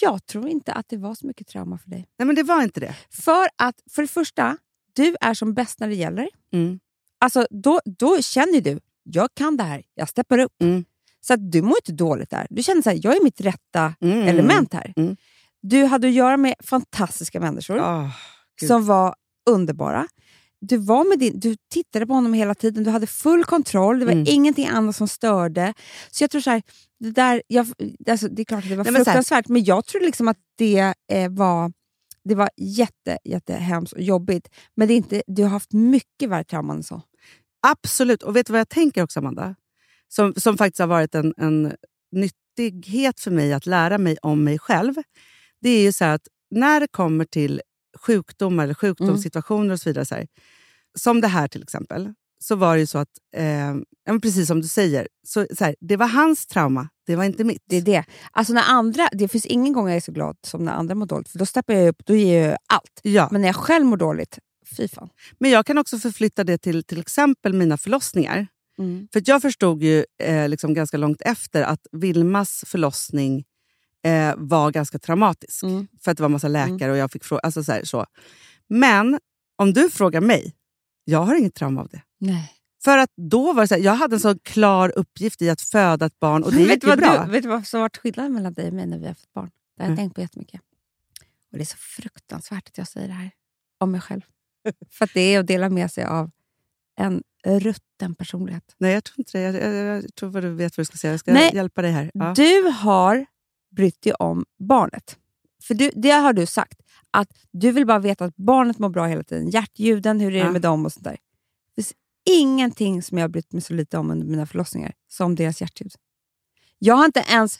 Jag tror inte att det var så mycket trauma för dig. Nej, men det var inte det. För att, för det första, du är som bäst när det gäller. Mm. Alltså, då, då känner du, jag kan det här, jag steppar upp. Mm. Så att du mår inte dåligt där. Du känner att jag är mitt rätta Mm. element här. Mm. Du hade att göra med fantastiska människor Gud. som var underbara. Du, var med din, du tittade på honom hela tiden, du hade full kontroll, det var Mm. ingenting annat som störde. Så jag tror så här, det, där, jag, alltså, det är klart att det var Nej, men så här- fruktansvärt, men jag tror liksom att det eh, var det var jätte, jättehemskt och jobbigt. Men det är inte, du har haft mycket värre trauman än så. Absolut. Och vet du vad jag tänker också, Amanda? Som, som faktiskt har varit en, en nyttighet för mig att lära mig om mig själv. Det är ju så att när det kommer till sjukdomar eller sjukdomssituationer och så vidare. Så här, som det här till exempel. Så var det ju så att, eh, precis som du säger, så, så här, det var hans trauma, det var inte mitt. Det är det. Alltså när andra, det finns ingen gång jag är så glad som när andra mår dåligt. För då steppar jag upp, då ger jag allt. Ja. Men när jag själv mår dåligt, fy fan. Men jag kan också förflytta det till till exempel mina förlossningar. För att jag förstod ju eh, liksom ganska långt efter att Vilmas förlossning eh, var ganska traumatisk. Mm. För att det var massa läkare och jag fick fråga. Alltså så här, så. Men om du frågar mig, jag har inget trauma av det. Nej. För att då var det så här, jag hade en så klar uppgift i att föda ett barn och det gick ju bra. du, vet du vad som har varit skillnaden mellan dig och mig när vi har fått barn? Det har jag Mm. tänkt på jättemycket. Och det är så fruktansvärt att jag säger det här om mig själv. För att det är att dela med sig av en rutten personlighet. Nej, jag tror inte det. Jag, jag, jag tror vad du vet vad du ska säga. Jag ska Nej. hjälpa dig här. Ja. Du har brytt dig om barnet. För du, det har du sagt, att du vill bara veta att barnet mår bra hela tiden. Hjärtljuden, hur är det Ja. med dem och sånt där. Det finns ingenting som jag har brytt mig så lite om under mina förlossningar som deras hjärtljud. Jag har inte ens...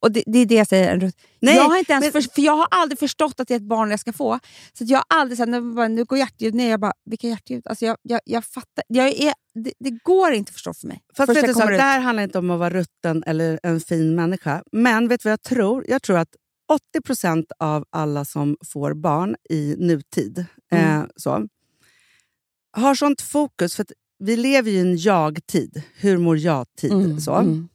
Och det, det är det jag säger. Nej, jag har inte ens men- för, för jag har aldrig förstått att det är ett barn jag ska få. Så jag har aldrig sagt, nu, nu går hjärtljud ner. Jag bara, vilka hjärtljud? Alltså jag, jag, jag fattar. Jag är, det, det går inte att förstå för mig. Fast vet du, så, det här handlar inte om att vara rutten eller en fin människa. Men vet du vad jag tror? Jag tror att 80% av alla som får barn i nutid Mm. eh, så, har sånt fokus. För vi lever ju i en jag-tid. Hur mår jag-tid? Mm, så. mm.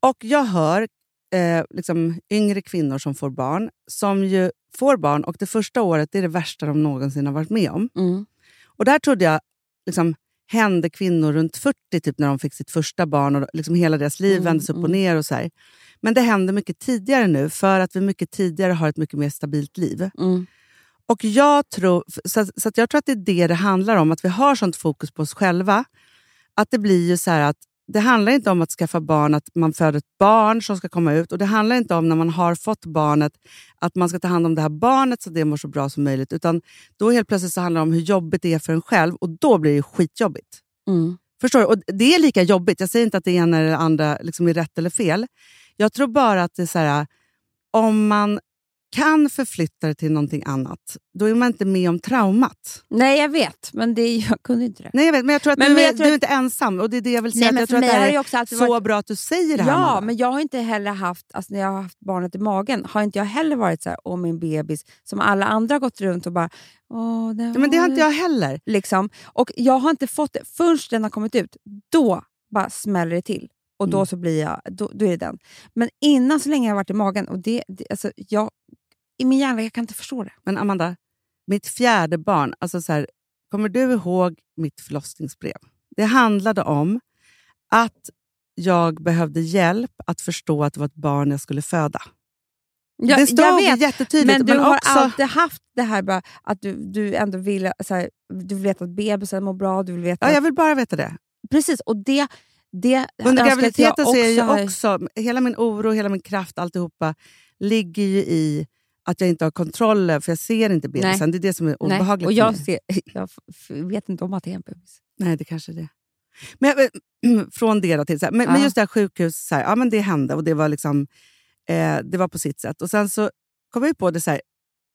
Och jag hör eh, liksom, yngre kvinnor som får barn, som ju får barn och det första året är det värsta de någonsin har varit med om. Mm. Och där trodde jag, liksom, hände kvinnor runt 40, typ när de fick sitt första barn. och liksom Hela deras liv Mm, vändes upp och mm. ner. och så här. Men det händer mycket tidigare nu, för att vi mycket tidigare har ett mycket mer stabilt liv. Mm. Och jag tror, så, så att jag tror att det är det det handlar om, att vi har sånt fokus på oss själva. Att det blir ju så att det handlar inte om att skaffa barn, att man föder ett barn som ska komma ut. Och det handlar inte om när man har fått barnet, att man ska ta hand om det här barnet så att det mår så bra som möjligt. Utan då helt plötsligt så handlar det om hur jobbigt det är för en själv och då blir det skitjobbigt. Mm. Förstår du? Och det är lika jobbigt. Jag säger inte att det ena eller det andra liksom är rätt eller fel. Jag tror bara att det är så här, om man kan förflytta det till någonting annat, då är man inte med om traumat. Nej, jag vet, men det, jag kunde inte det. Nej, jag vet, men jag tror att Men- du, men du är inte ensam. Och det är det jag vill säga. Nej, jag tror att det är också så varit- bra att du säger det här. Ja, Amanda. men jag har inte heller haft, alltså när jag har haft barnet i magen, har inte jag heller varit så här, åh min bebis, som alla andra har gått runt och bara, åh, det, Ja, men det har inte jag heller. Liksom. Och jag har inte fått det, förrän den har kommit ut, då bara smäller det till. Och då Mm. så blir jag, då, då är det den. Men innan så länge jag har varit i magen, och det, det, alltså, jag, i min hjärna, jag kan inte förstå det. Men Amanda, mitt fjärde barn, alltså så här, kommer du ihåg mitt förlossningsbrev? Det handlade om att jag behövde hjälp att förstå att det var ett barn jag skulle föda. Jag, det stod jag vet, jättetydligt. men du har också, alltid haft det här bara, att du, du ändå vill, så här, du vill veta att bebisen mår bra, du vill veta... Ja, jag vill bara veta det. Precis, och det, det Under att jag graviditeten så är har- också, hela min oro, hela min kraft, alltihopa ligger ju i att jag inte har kontroll över- för jag ser inte bebisen. Det är det som är Nej, obehagligt och jag, ser, jag vet inte om att det är en bebis. Nej, det kanske är det. Men, jag- från det till... Så här, men, men Ja. just det här sjukhus, så här, ja, men det hände och det var, liksom, eh, det var på sitt sätt. Och Sen så kom jag på det så här,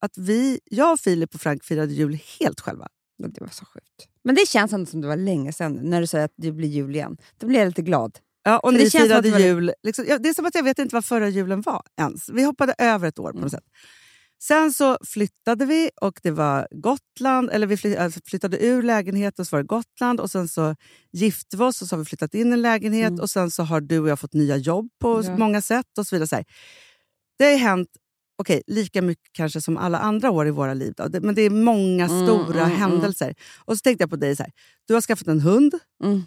att vi, jag, Filip och Frank firade jul helt själva. Och Det var så sjukt. Men det känns ändå som det var länge sedan när du säger att det blir jul igen. Då blir jag lite glad. Ja, och För det ni att firade det var- jul. Liksom, ja, det är som att jag vet inte vad förra julen var ens. Vi hoppade över ett år på Mm. något sätt. Sen så flyttade vi och det var Gotland, eller vi alltså flyttade ur lägenheten och så var det Gotland och sen så gifte vi oss och så har vi flyttat in i en lägenhet Mm. och sen så har du och jag fått nya jobb på Ja. många sätt och så vidare. Så här. Det har hänt okej, lika mycket kanske som alla andra år i våra liv. Då. Men det är många Mm, stora mm, mm. händelser. Och så tänkte jag på dig, så här. du har skaffat en hund, Mm.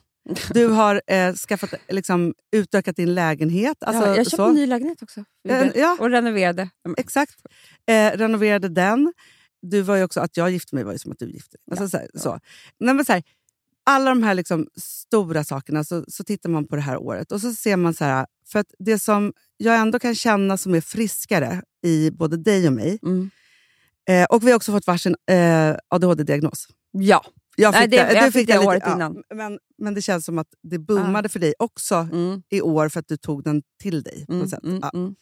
Du har eh, skaffat, liksom, utökat din lägenhet. Alltså, ja, jag köpte så. en ny lägenhet också. Eh, ja. Och renoverade. Exakt. Eh, renoverade den. Du var ju också, att jag gifte mig var ju som att du gifte dig. Alltså, Ja, så så. Nej, men så här, alla de här liksom stora sakerna, så, så tittar man på det här året och så ser man så här, för att det som jag ändå kan känna som är friskare i både dig och mig, Mm. eh, och vi har också fått varsin eh, ADHD-diagnos. Ja. Jag Nej, fick det- det, jag fick det lite- året innan. men, men det känns som att det boomade för dig också Mm. i år för att du tog den till dig. på Mm. sätt. Mm. Ja. Mm.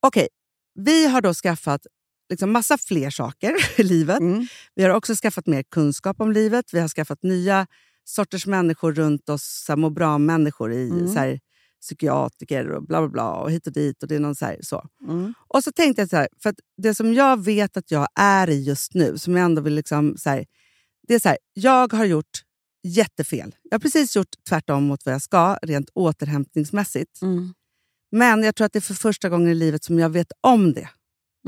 Okej, vi har då skaffat liksom massa fler saker i livet. Mm. Vi har också skaffat mer kunskap om livet. Vi har skaffat nya sorters människor runt oss, så här, må bra-människor i Mm. så här, psykiatriker och bla bla bla och hit och dit. Och det är någon så, här, så. Mm. Och så tänkte jag så här, för det som jag vet att jag är i just nu, som jag ändå vill liksom så det är så här, jag har gjort jättefel. Jag har precis gjort tvärtom mot vad jag ska, rent återhämtningsmässigt. Mm. Men jag tror att det är för första gången i livet som jag vet om det.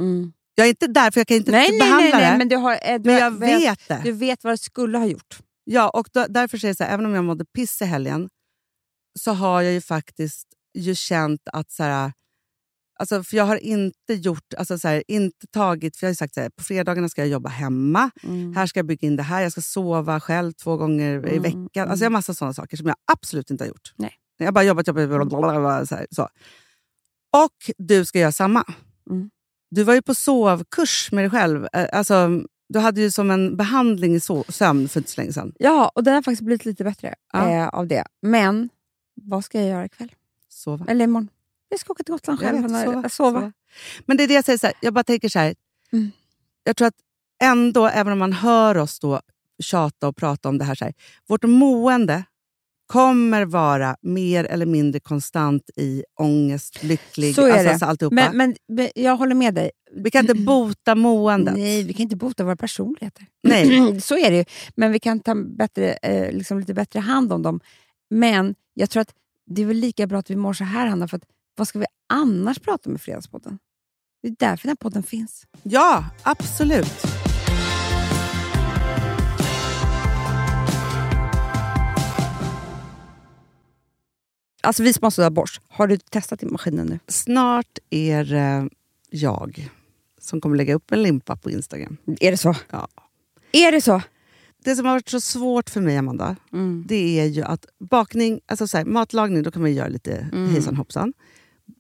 Mm. Jag är inte där, för jag kan inte Nej, nej, behandla nej, nej, det. men du, har, eh, du, men jag vet det. du vet vad det skulle ha gjort. Ja, och då, därför säger jag så här, även om jag mådde piss i helgen så har jag ju faktiskt ju känt att... Så här, alltså, för jag har inte gjort, alltså, så här, inte tagit... För jag har ju sagt så här, på fredagarna ska jag jobba hemma. Mm. Här ska jag bygga in det här. Jag ska sova själv två gånger i Mm, veckan. mm. Alltså, jag har massa sådana saker som jag absolut inte har gjort. Nej. Jag har bara jobbat, jobbat, jobbat så, här, så. Och du ska göra samma. Mm. Du var ju på sovkurs med dig själv. Eh, Alltså, du hade ju som en behandling i so- sömn för inte så länge sedan. Ja, och den har faktiskt blivit lite bättre Ja. eh, av det. Men vad ska jag göra ikväll? Sova. Eller imorgon? Jag ska åka till Gotland Jag själv. och sova, sova. sova. Men det är det jag säger, så här, jag bara tänker så här. Mm. Jag tror att ändå, även om man hör oss då tjata och prata om det här, så här vårt mående kommer vara mer eller mindre konstant i ångest, lycklig, Så är alltså, det. alltså. Men, men, men jag håller med dig. vi kan inte bota måendet. Nej, vi kan inte bota våra personligheter. Nej. så är det ju. Men vi kan ta bättre, eh, liksom lite bättre hand om dem. Men jag tror att det är väl lika bra att vi mår så här, Hanna. För att, vad ska vi annars prata om i Fredagspodden? Det är därför den här podden finns. Ja, absolut. Alltså vi sponsrar av Bosch. Har du testat i maskinen nu? Snart är det jag som kommer lägga upp en limpa på Instagram. Är det så? Ja. Är det så? Det som har varit så svårt för mig, Amanda, det är ju att bakning, alltså så här, matlagning, då kan man göra lite hejsan hoppsan.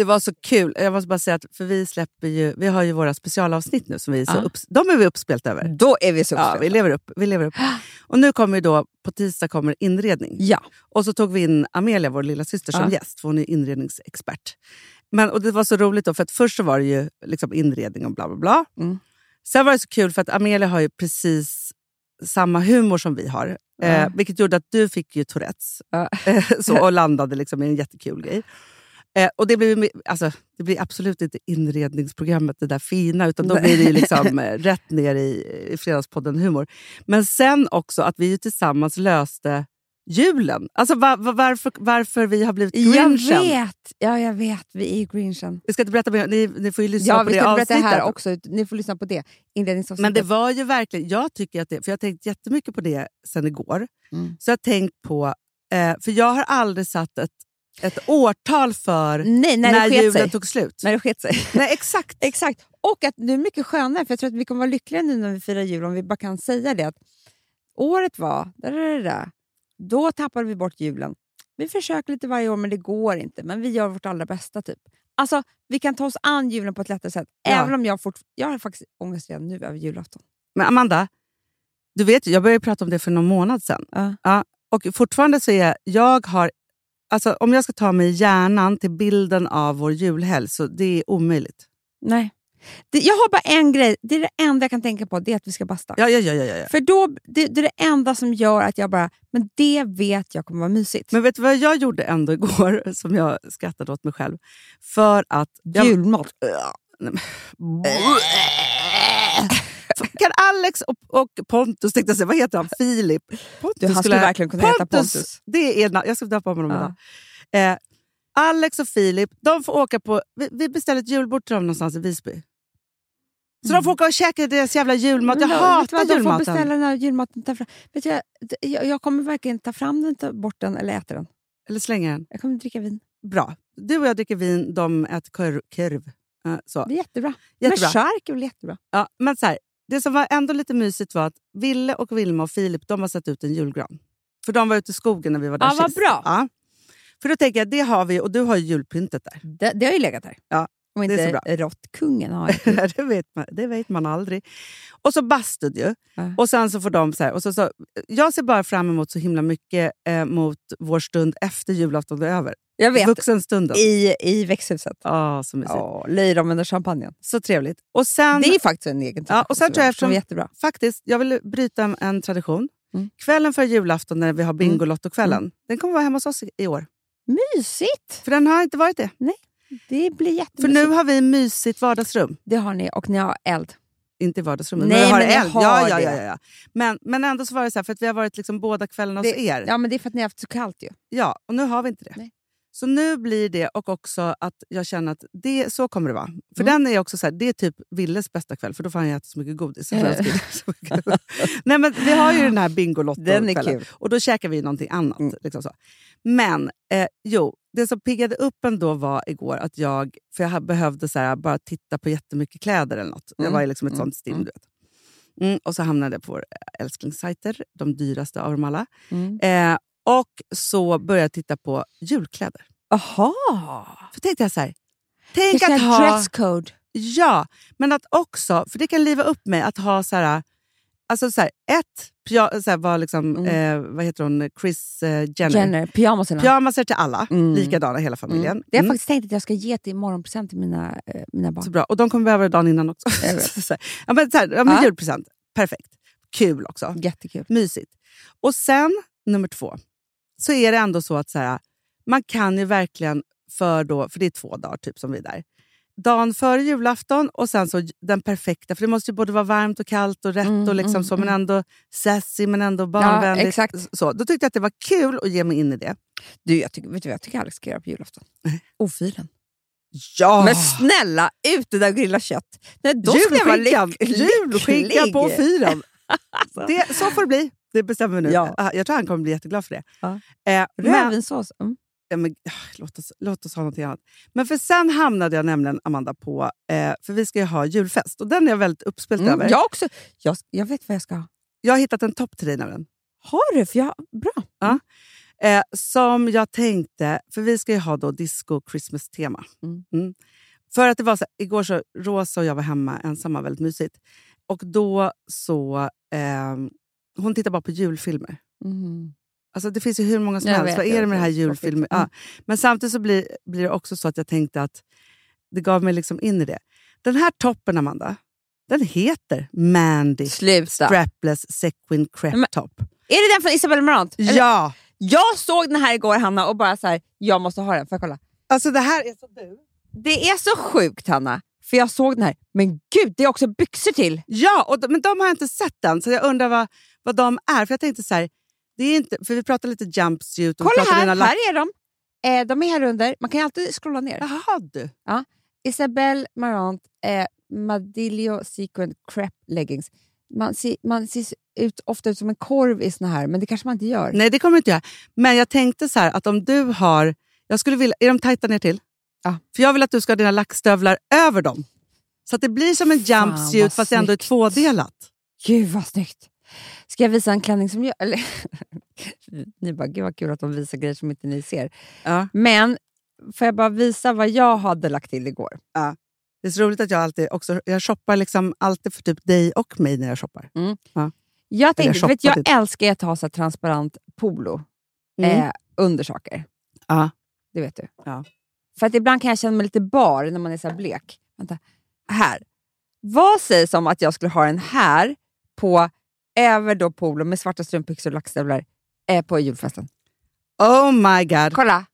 Det var så kul. Jag måste bara säga att för vi släpper ju, vi har ju våra specialavsnitt nu. Som vi så Ja. upps- de är vi uppspelt över. Då är vi så Ja, vi lever upp. Vi lever upp. Och nu kommer ju då, på tisdag kommer inredning. Ja. Och så tog vi in Amelia, vår lilla syster som Ja. gäst. För hon är inredningsexpert. Men, och det var så roligt då, för att först så var det ju liksom inredning och bla bla bla. Mm. Sen var det så kul för att Amelia har ju precis samma humor som vi har. Ja. Eh, vilket gjorde att du fick ju Tourettes. Ja. Eh, så, och landade liksom i en jättekul grej. Eh, och det blir, alltså, det blir absolut inte inredningsprogrammet, det där fina, utan då blir det liksom, eh, rätt ner i, i Fredagspodden-humor. Men sen också att vi ju tillsammans löste julen. Alltså va, va, varför, varför vi har blivit Jag grinchen. vet! Ja, jag vet. Vi är grinchen. Vi ska inte berätta mer, ni, ni får ju lyssna Ja, på vi det ska berätta avsnittet. här också. Ni får lyssna på det. Inledningsavsnittet. Men det var ju verkligen, jag tycker att det, för jag har tänkt jättemycket på det sen igår. Mm. Så jag har tänkt på, eh, för jag har aldrig satt ett, ett årtal för Nej, när, när julen tog slut. När det sket sig. Nej, exakt. Exakt. Och att det är mycket skönare, för jag tror att vi kommer vara lyckliga nu när vi firar jul om vi bara kan säga det. Att året var... Da, da, da. Då tappade vi bort julen. Vi försöker lite varje år, men det går inte. Men vi gör vårt allra bästa. typ. Alltså, Vi kan ta oss an julen på ett lättare sätt. Ja. Även om jag fort, Jag har faktiskt ångest redan nu över julafton. Men Amanda, du vet jag började prata om det för någon månad sedan. Ja. Ja, och fortfarande så är jag har... Alltså, om jag ska ta mig hjärnan till bilden av vår julhelg, så det är omöjligt. Nej. Det, jag har bara en grej. Det är det enda jag kan tänka på. Det är att vi ska basta. Ja, ja, ja, ja, ja. För då, det, det är det enda som gör att jag bara, men det vet jag kommer vara mysigt. Men vet du vad jag gjorde ändå igår, som jag skrattade åt mig själv? För att... Jag, Julmat. Nej, men- Kan Alex och, och Pontus, tänkte jag vad heter han? Filip? Pontus Du, han skulle verkligen kunna heta Pontus. Det är, jag ska döpa honom Ja. idag. Eh, Alex och Filip de får åka på... Vi, vi beställer ett julbord till dem någonstans i Visby. Så de får åka och käka deras jävla julmat. Jag hatar vad, De får julmaten. beställa den här julmaten. Ta fram. Vet jag, jag, jag kommer verkligen ta fram den, ta bort den eller äta den. Eller slänga den. Jag kommer dricka vin. Bra. Du och jag dricker vin, de äter korv. korv. Eh, så. Det är jättebra. Jättebra. Men chark är väl jättebra? Ja, men så här, det som var ändå lite mysigt var att Ville, och Vilma och Filip de har satt ut en julgran. För de var ute i skogen när vi var där Ja, vad sist. bra. Ja. För då tänker jag, det har vi och du har ju julpyntet där. Det, det har ju legat där. Ja, Om det är så inte bra. råttkungen har det. det, vet man, det vet man aldrig. Och så bastud ju. Ja. Och sen så får de så här, och så, så, Jag ser bara fram emot så himla mycket eh, mot vår stund efter julafton är över. Jag vet. Vuxenstunden. I, I växthuset. Ja, så mysigt. Ja, löjrom under champagnen. Så trevligt. Och sen, Det är faktiskt en egen Ja, och sen tror jag eftersom- jättebra. faktiskt, jag vill bryta en, en tradition. Mm. Kvällen för julafton när vi har Bingolotto-kvällen, den kommer vara hemma hos oss i, år. Mysigt! För den har inte varit det. Det blir För jättemysigt. nu har vi mysigt vardagsrum. Det har ni och ni har eld. Inte i vardagsrummet, Nej, men vi har men eld. har ja, ja, ja, ja. Men, men ändå så var det så här, för att vi har varit liksom båda kvällarna hos er. Ja, men det är för att ni har haft så kallt ju. Ja, och nu har vi inte det. Nej. Så nu blir det, och också att jag känner att det, så kommer det vara. För Mm. den är också så här, det är typ Villes bästa kväll, för då får han äta så mycket godis. Så Eh. mycket. Nej, men vi har ju den här bingolotto Den är kul. Och då käkar vi någonting annat. Mm. Liksom så. Men eh, jo, det som piggade upp ändå var igår att jag, för jag behövde så här, bara titta på jättemycket kläder eller något. Jag Mm. var i liksom ett Mm. sånt stim. Mm. Du vet. Mm, och så hamnade jag på vår älsklingssajter, de dyraste av dem alla. Mm. Eh, och så började jag titta på julkläder. Aha! För tänkte jag så här, tänk Kanske att ha... dresscode. Ja, men att också, för det kan liva upp mig att ha så här, alltså så här, ett, pja, så här, var liksom, Mm. eh, vad heter hon, Chris eh, Jenner. Jenner, pyjamaserna. Pyjamaser till alla, Mm. likadana hela familjen. Mm. Det har jag Mm, faktiskt tänkt att jag ska ge till morgonpresent till mina, eh, mina barn. Så bra. Och de kommer behöva det dagen innan också. Ja, men, så här, ja, men Ja. julpresent, perfekt. Kul också. Jättekul. Mysigt. Och sen, nummer två, så är det ändå så att så här, man kan ju verkligen, för, då, för det är två dagar typ som vi är där, dagen före julafton och sen så den perfekta. För det måste ju både vara varmt och kallt och rätt Mm, och liksom mm, så, men mm. ändå sassy men ändå barnvänligt. exakt. Så, då tyckte jag att det var kul att ge mig in i det. Du, jag tycker, vet du vad jag tycker Alex ska göra på julafton? Ofilen. Ja! Men snälla, ut det där grilla kött. Nej, då ska jag vara Julskinkan, lyck- julskinkan på lycklig. fyren. det, så får det bli. Det bestämmer vi nu. Ja. Jag tror han kommer bli jätteglad för det. Ja. Eh, men, Rödvinssås. Mm. ja, men, ah, låt, oss, låt oss ha något annat. Men för sen hamnade jag nämligen, Amanda, på... Eh, för vi ska ju ha julfest och den är jag väldigt uppspelt Mm, över. jag också. Jag, jag vet vad jag ska ha. Jag har hittat en topp till dig nämligen. Har du? För jag, bra. Eh, som jag tänkte, för vi ska ju ha då disco Christmas-tema. Mm. För att det var så igår så Rosa och jag var hemma ensamma, väldigt mysigt. Och då så... Eh, hon tittar bara på julfilmer. Mm. Alltså det finns ju hur många som Jag helst. Vad är det med det här julfilmen? Mm. Ja. Men samtidigt så blir, blir det också så att jag tänkte att det gav mig liksom in i det. Den här toppen, Amanda, den heter Mandy Sluta. Strapless Sequin Crepe Men- Top. Är det den från Isabelle Marant? Eller- Ja! Jag såg den här igår Hanna och bara så här, jag måste ha den. Får jag kolla? Alltså det här är så du. Det är så sjukt Hanna, för jag såg den här. Men gud, det är också byxor till. Ja, och, de- men de har jag inte sett än, så jag undrar vad, vad de är. För jag tänkte så här, det är inte, för vi pratar lite jumpsuit. Och Kolla här, lack- här är de. Eh, de är här under. Man kan ju alltid scrolla ner. Jaha du. Isabelle Marant eh, Madillo Sequin Crepe Leggings. Man ser, man ser ut, ofta ut som en korv i såna här, men det kanske man inte gör. Nej, det kommer inte göra. Men jag tänkte så här, att om du har... Jag skulle vilja, är de tajta ner till? Ja. För jag vill att du ska ha dina lackstövlar över dem. Så att det blir som en jumpsuit fast det ändå är tvådelat. Gud vad snyggt! Ska jag visa en klänning som jag... Eller, ni bara, gud vad kul att de visar grejer som inte ni ser. Ja. Men får jag bara visa vad jag hade lagt till igår? Det är så roligt att jag alltid också... Jag shoppar liksom alltid för typ dig och mig när jag shoppar. Jag tänkte, jag vet, jag shoppade. älskar att ha så transparent polo Mm. eh, under saker. Ja. Det vet du. Ja. För att ibland kan jag känna mig lite bar när man är så blek. Vänta. Här. Vad sägs om att jag skulle ha den här på över då polo med svarta strumpbyxor och lackstövlar eh, på julfesten? Oh my god. Kolla!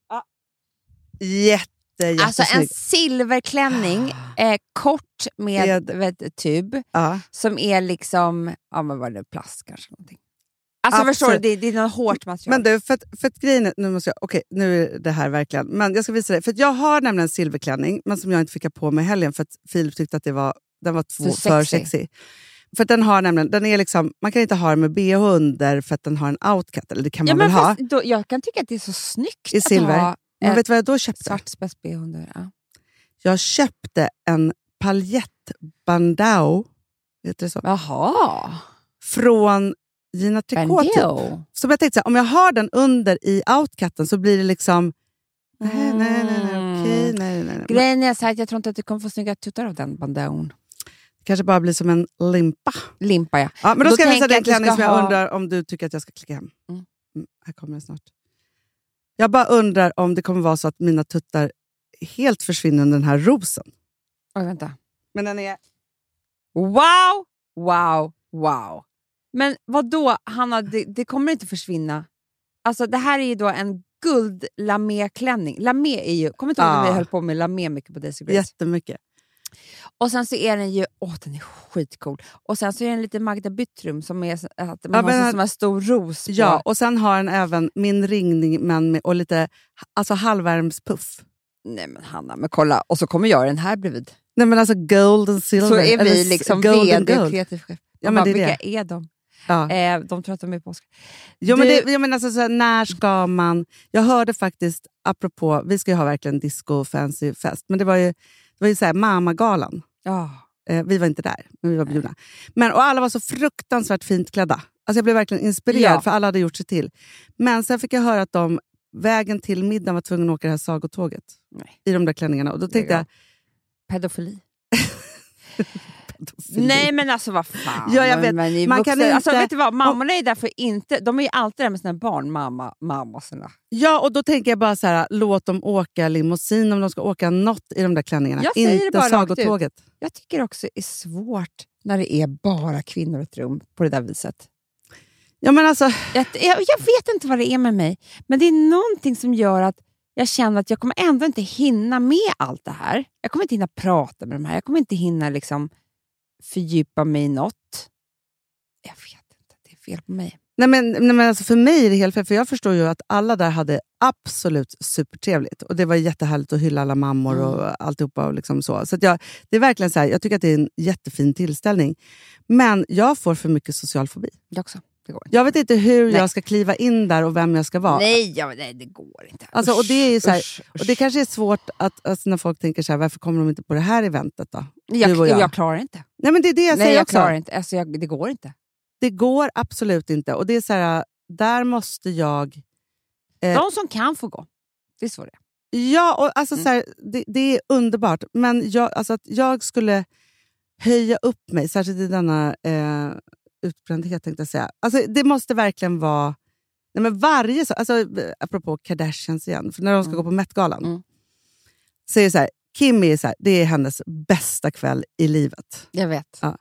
Jätte, Alltså en silverklänning, eh, kort med, Med- tub, Ja. som är liksom, ja men vad är det, plast kanske? Någonting. Alltså Absolut. förstår du, det, det är något hårt material. Men du, för att, för att grejen är, nu måste jag, okej, nu är det här verkligen, men jag ska visa dig. För jag har nämligen en silverklänning, men som jag inte fick ha på mig i helgen för att Filip tyckte att det var, den var två, För för, sexy. För att den har nämligen, den är liksom, man kan inte ha den med bh under för att den har en outcut, eller det kan ja, man väl ha. då, jag kan tycka att det är så snyggt I att silver. ha Men vet vad jag då köpte? svart spets-bh under. Ja. Jag köpte en paljettbandau, heter det så? Jaha, Från Gina Tricot. Typ. Så jag tänkte så här, om jag har den under i outcutten så blir det liksom... Nej, nej, nej, nej, okej, nej, nej, nej. Grejen är så här jag tror inte att du kommer få snygga tuttar av den bandeaun. kanske bara blir som en limpa. Limpa ja. Ja, men då Då ska jag visa dig en klänning som jag ha- undrar om du tycker att jag ska klicka hem. Mm. Mm, här kommer den snart. Jag bara undrar om det kommer vara så att mina tuttar helt försvinner under den här rosen. Oj, vänta. Men den är... Wow, wow, wow. Men vad då, Hanna, det, det kommer inte försvinna. Alltså det här är ju då en guld lamé-klänning. Lamé är ju, kommer inte ihåg när vi höll på med lamé mycket på Daisy Grace? Jättemycket. Och sen så är den ju, åh den är skitcool. Och sen så är den lite Magda Byttrum som är att man Ja, har men- som en stor ros på. Ja, och sen har den även min ringning men med, och lite alltså halvvärmspuff. Nej men Hanna, men kolla. Och så kommer jag den här bredvid. Nej men alltså gold and silver. Så är vi liksom vd och kreativ chef. Ja, men bara, det är vilka är de? Ja. Eh, de tror att de är påsk. Jo, men Du- det, jag menar alltså, så här, när ska man... Jag hörde faktiskt, apropå, vi ska ju ha verkligen disco fancy fest, men det var ju, det var ju så här, mamagalan. Ja. Eh, vi var inte där, men vi var bjudna. Men, och alla var så fruktansvärt fint klädda. Alltså jag blev verkligen inspirerad, Ja. för alla hade gjort sig till. Men sen fick jag höra att de vägen till middagen var tvungna att åka det här sagotåget. Nej. I de där klänningarna. Och då tänkte Ja. jag... Pedofili. pedofili. Nej men alltså vad fan. Ja, jag vet. Men, men Man kan Alltså, inte- vet du vad, mammorna är därför inte... De är ju alltid där med sina barn, mamma, mamma sina. Ja, och då tänker jag bara så här, låt dem åka limousin om de ska åka något i de där klänningarna. Jag säger inte bara sagotåget. Jag tycker också det är svårt när det är bara kvinnor i ett rum på det där viset. Ja, men alltså, Jag, jag, jag vet inte vad det är med mig, men det är någonting som gör att jag känner att jag kommer ändå inte hinna med allt det här. Jag kommer inte hinna prata med de här. Jag kommer inte hinna liksom fördjupa mig i något. Jag vet inte, det är fel på mig. Nej, men, nej, men alltså för mig är det helt fel, för jag förstår ju att alla där hade absolut supertrevligt. Och Det var jättehärligt att hylla alla mammor Mm. och alltihopa. Och liksom så. Så jag, det är verkligen så här, jag tycker att det är en jättefin tillställning. Men jag får för mycket social fobi. Jag också. Jag vet inte hur Nej. jag ska kliva in där och vem jag ska vara. Nej, ja, nej, det går inte. Alltså, och det är så här- usch, usch. Och Det kanske är svårt att, alltså, när folk tänker så här, varför kommer de inte på det här eventet då? jag, jag. jag klarar inte. Nej, men det är det jag nej, säger jag också. klarar inte. Alltså, jag, det går inte. Det går absolut inte. Och det är så här, där måste jag... Eh. De som kan får gå. Det är så det. Ja, och alltså, Mm. så här, det, det är underbart. Men jag, alltså, att jag skulle höja upp mig, särskilt i denna eh, utbrändhet tänkte jag säga. Alltså, det måste verkligen vara... Nej, men varje, så- alltså, apropå Kardashians igen, för när de ska Mm. gå på Met-galan Mm. så är det så här, Kim är, så här, det är hennes bästa kväll i livet. Jag vet. Ja.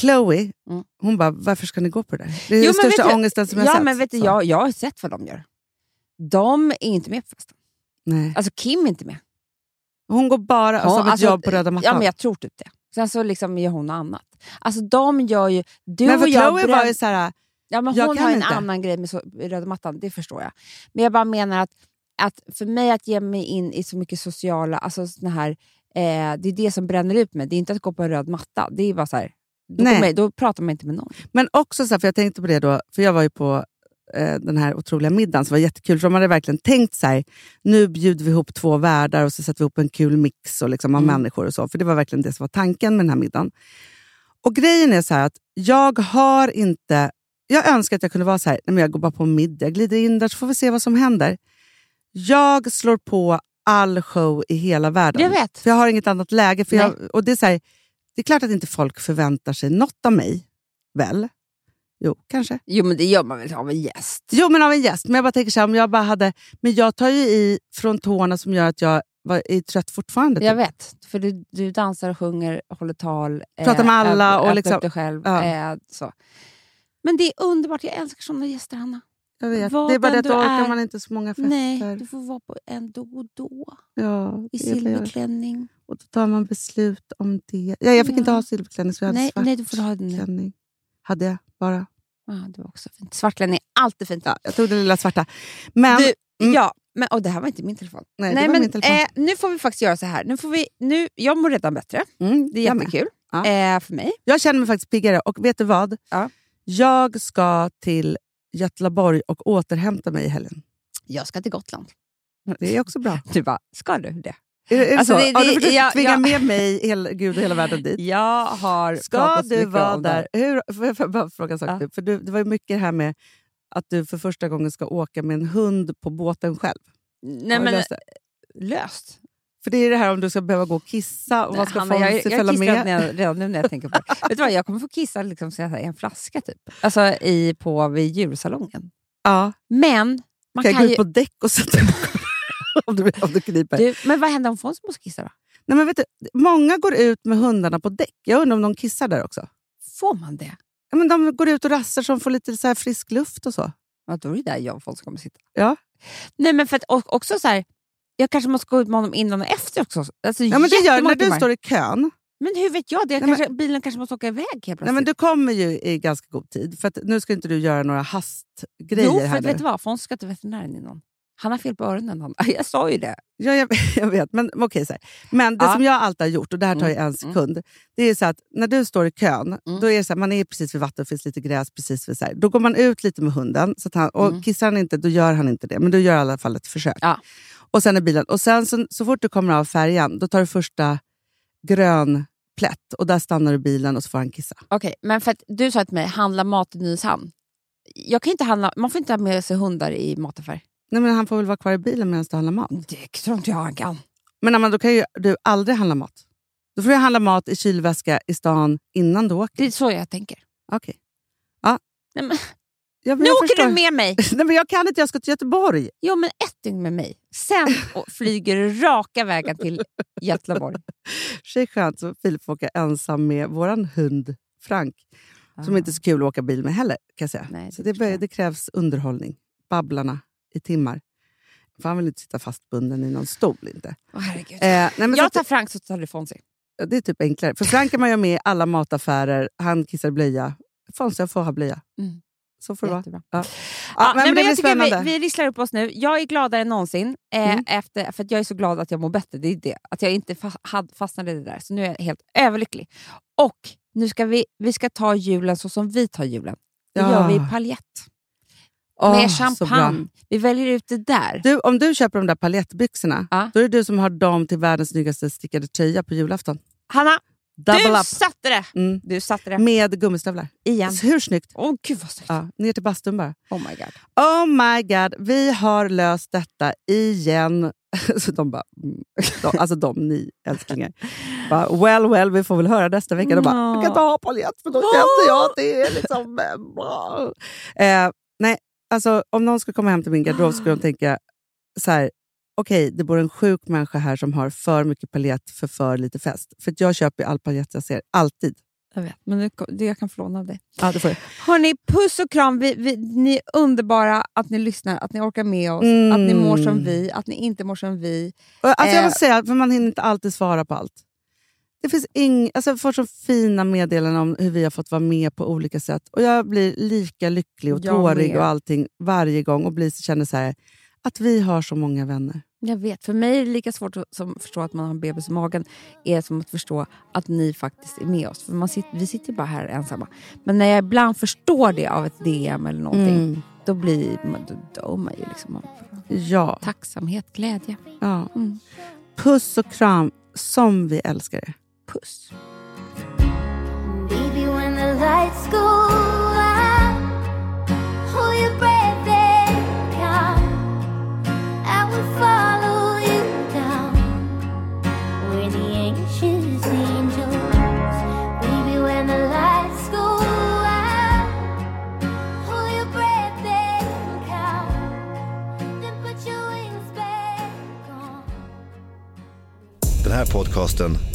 Chloe, Mm. hon bara, varför ska ni gå på det där? Det är Jo, den största du- ångesten som jag ja, sett. men vet du, jag, jag har sett vad de gör. De är inte med på festen. Nej. Alltså Kim är inte med. Hon går bara Ja, som ett alltså, jobb på röda mattan. Ja, men jag tror typ det. Sen så liksom gör hon annat. Alltså de gör ju... Du men för och jag Chloe var bränn- ju så här, Ja, men Jag hon har en inte. annan grej med så, röda mattan, det förstår jag. Men jag bara menar att, att för mig att ge mig in i så mycket sociala... Alltså såna här, eh, det är det som bränner ut mig. Det är inte att gå på en röd matta. Det är bara så här, då, Nej. kommer, då pratar man inte med någon. Men också, så här, för jag tänkte på det då, för jag var ju på eh, den här otroliga middagen som var jättekul. För de hade verkligen tänkt så här, nu bjuder vi ihop två värdar och så sätter vi ihop en kul mix och liksom, av Mm. människor. och så. För det var verkligen det som var tanken med den här middagen. Och grejen är så att jag har inte... Jag önskar att jag kunde vara så här, men jag går bara på middag, jag glider in där så får vi se vad som händer. Jag slår på all show i hela världen. Jag vet. För jag har inget annat läge. För jag, och det, är så här, det är klart att inte folk förväntar sig något av mig. Väl? Jo, kanske. Jo, men det gör man väl av en gäst? Jo, men av en gäst. Men jag bara tänker så här, om jag bara hade... Men jag tar ju i från tårna som gör att jag var, är trött fortfarande. Jag typ. vet, för du, du dansar och sjunger, håller tal. Pratar med alla öppnar- och liksom- upp dig själv. Ja. Eh, så. Men det är underbart, jag älskar såna gäster, Hanna. Jag vet. Vad Det är bara det att då orkar man inte så många fester. Nej, du får vara på en då och då. Ja, I jag. silverklänning. Och då tar man beslut om det. Ja, jag fick Ja. inte ha silverklänning så jag hade Nej, svart nej, du Hade jag bara. Ja, det var också fint. Svartklänning är alltid fint. Ja, jag tog den lilla svarta. Men Du, mm. ja, men, och det här var inte min telefon. Nej, var min telefon. Eh, nu får vi faktiskt göra så här. Nu får vi, nu, jag mår redan bättre. mm, Det är jättekul Ja. eh, för mig. Jag känner mig faktiskt piggare. Och vet du vad? Ja. Jag ska till Göteborg och återhämta mig i helgen. Jag ska till Gotland. Det är också bra. Du bara, ska du det? Är, är det Alltså, så? det- Har du det- försökt tvinga ja. med mig, hela, Gud och hela världen dit? Jag har Ska du vara det där? Hur, får jag jag bara fråga en sak? Ja. För du, det var ju mycket här med att du för första gången ska åka med en hund på båten själv. Nej, men, löst det? löst. För det är det här om du ska behöva gå och kissa och vad ska folk jag, jag följa med? jag, redan nu när jag tänker på det. Vet du vad, jag kommer få kissa liksom, så här, i en flaska typ. Alltså i, på, vid djursalongen. Ja. Men man Kan kan, jag gå ut på däck och sätta mig om du, om du kniper? Du, men vad händer om Fons måste kissa då? Nej, men vet du, många går ut med hundarna på däck. Jag undrar om de kissar där också. Får man det? Ja, men de går ut och rastar så de får lite så här frisk luft och så. Ja, då är det där jag och Fons kommer sitta. Ja. Nej, men för att, och, också så här, jag kanske måste gå ut med honom innan och efter också. Alltså, Ja, men det gör när du står i kön. Men hur vet jag det? Jag Nej, kanske, bilen kanske måste åka iväg helt plötsligt. Nej, men du kommer ju i ganska god tid. För nu ska inte du göra några hastgrejer jo, för här vet du vad? Fons ska till veterinären innan. Han har fel på öronen. Han. Jag sa ju det. Ja, jag, jag vet, men okej. Så här. Men det Ja. som jag alltid har gjort, och det här tar ju en sekund. Det är så att när du står i kön, Mm. då är det så här, man är precis vid vattnet, det finns lite gräs precis vid så här. Då går man ut lite med hunden, så han, och Mm. kissar han inte, då gör han inte det. Men du gör i alla fall ett försök. Ja. Och sen är bilen. Och sen så, så fort du kommer av färjan, då tar du första grön plätt och där stannar du bilen och så får han kissa. Okej, men för att du sa till mig, handla mat i Nynäshamn. Jag kan inte handla, man får inte ha med sig hundar i mataffär. Nej, men han får väl vara kvar i bilen medan du handlar mat. Det tror inte jag han kan. Men Amanda, då kan ju du aldrig handla mat. Då får du handla mat i kylväska i stan innan du åker. Det är så jag tänker. Okej. Ja. Nej, men, Ja, men nu jag åker förstår. du med mig! Nej, men jag kan inte, jag ska till Göteborg. Jo, men ett dygn med mig. Sen flyger du raka vägen till Göteborg. Det är skönt så Filip får åka ensam med vår hund Frank. Som Ah. inte är så kul att åka bil med heller. Kan jag säga. Nej, så det det, bör- jag. det krävs underhållning. Babblarna i timmar. För han vill inte sitta fastbunden i någon stol. inte. Herregud. Eh, nej, men jag att- tar Frank så tar du Fonzie. Ja, Det är typ enklare. För Frank är man ju med i alla mataffärer. Han kissar blöja. Fonzie får ha blöja. Mm. Så får det vara. Ja. Ja, men, men det jag blir tycker spännande. vi, vi risslar upp oss nu. Jag är gladare än någonsin. Eh, Mm. efter, för att jag är så glad att jag mår bättre. Det är det. Att jag inte fa- hade fastnade i det där. Så nu är jag helt överlycklig. Och nu ska vi, vi ska ta julen så som vi tar julen. Det Ja. gör vi i paljett. Åh, med champagne. Vi väljer ut det där. Du, om du köper de där paljettbyxorna, Ja. då är det du som har dem till världens snyggaste stickade tröja på julafton. Hanna, Double du up. satte det! Mm. Du satte det. Med gummistövlar. Igen. Så Hur snyggt? Åh gud vad snyggt. Ja, ner till bastun bara. Oh my god. Oh my god, vi har löst detta igen. Så de bara, mm. de, alltså de, ni älsklingar. Bara, well, well, vi får väl höra nästa vecka. De bara, Ja. jag kan inte ha paljett för då känner jag att det är liksom... eh, bra." Eh, nej, alltså om någon skulle komma hem till min garderob skulle de tänka så här, okej, det bor en sjuk människa här som har för mycket paljett för för lite fest. För jag köper all paljett jag ser, alltid. Jag vet, men nu, det jag kan få låna av dig. Ja, det får jag. Hörni, puss och kram. Vi, vi, ni är underbara att ni lyssnar, att ni orkar med oss, Mm. att ni mår som vi, att ni inte mår som vi. Alltså jag Eh. måste säga, för man hinner inte alltid svara på allt. Det finns ing, alltså jag får så fina meddelanden om hur vi har fått vara med på olika sätt. Och Jag blir lika lycklig och Jag tårig och allting varje gång och blir, känner så här, att vi har så många vänner. Jag vet, för mig är det lika svårt att som förstå att man har en bebis i magen är som att förstå att ni faktiskt är med oss. För man sitter, vi sitter bara här ensamma. Men när jag ibland förstår det av ett DM eller någonting, Mm. då blir då, är man ju liksom Ja. tacksamhet, glädje. ja. Mm. Puss och kram, som vi älskar er. Puss. Baby, when the lights go out, hold your breath and count. I will follow you down where the anxious angels. Baby, when the lights go out, hold your breath and count. Then put your wings back on. Den här podcasten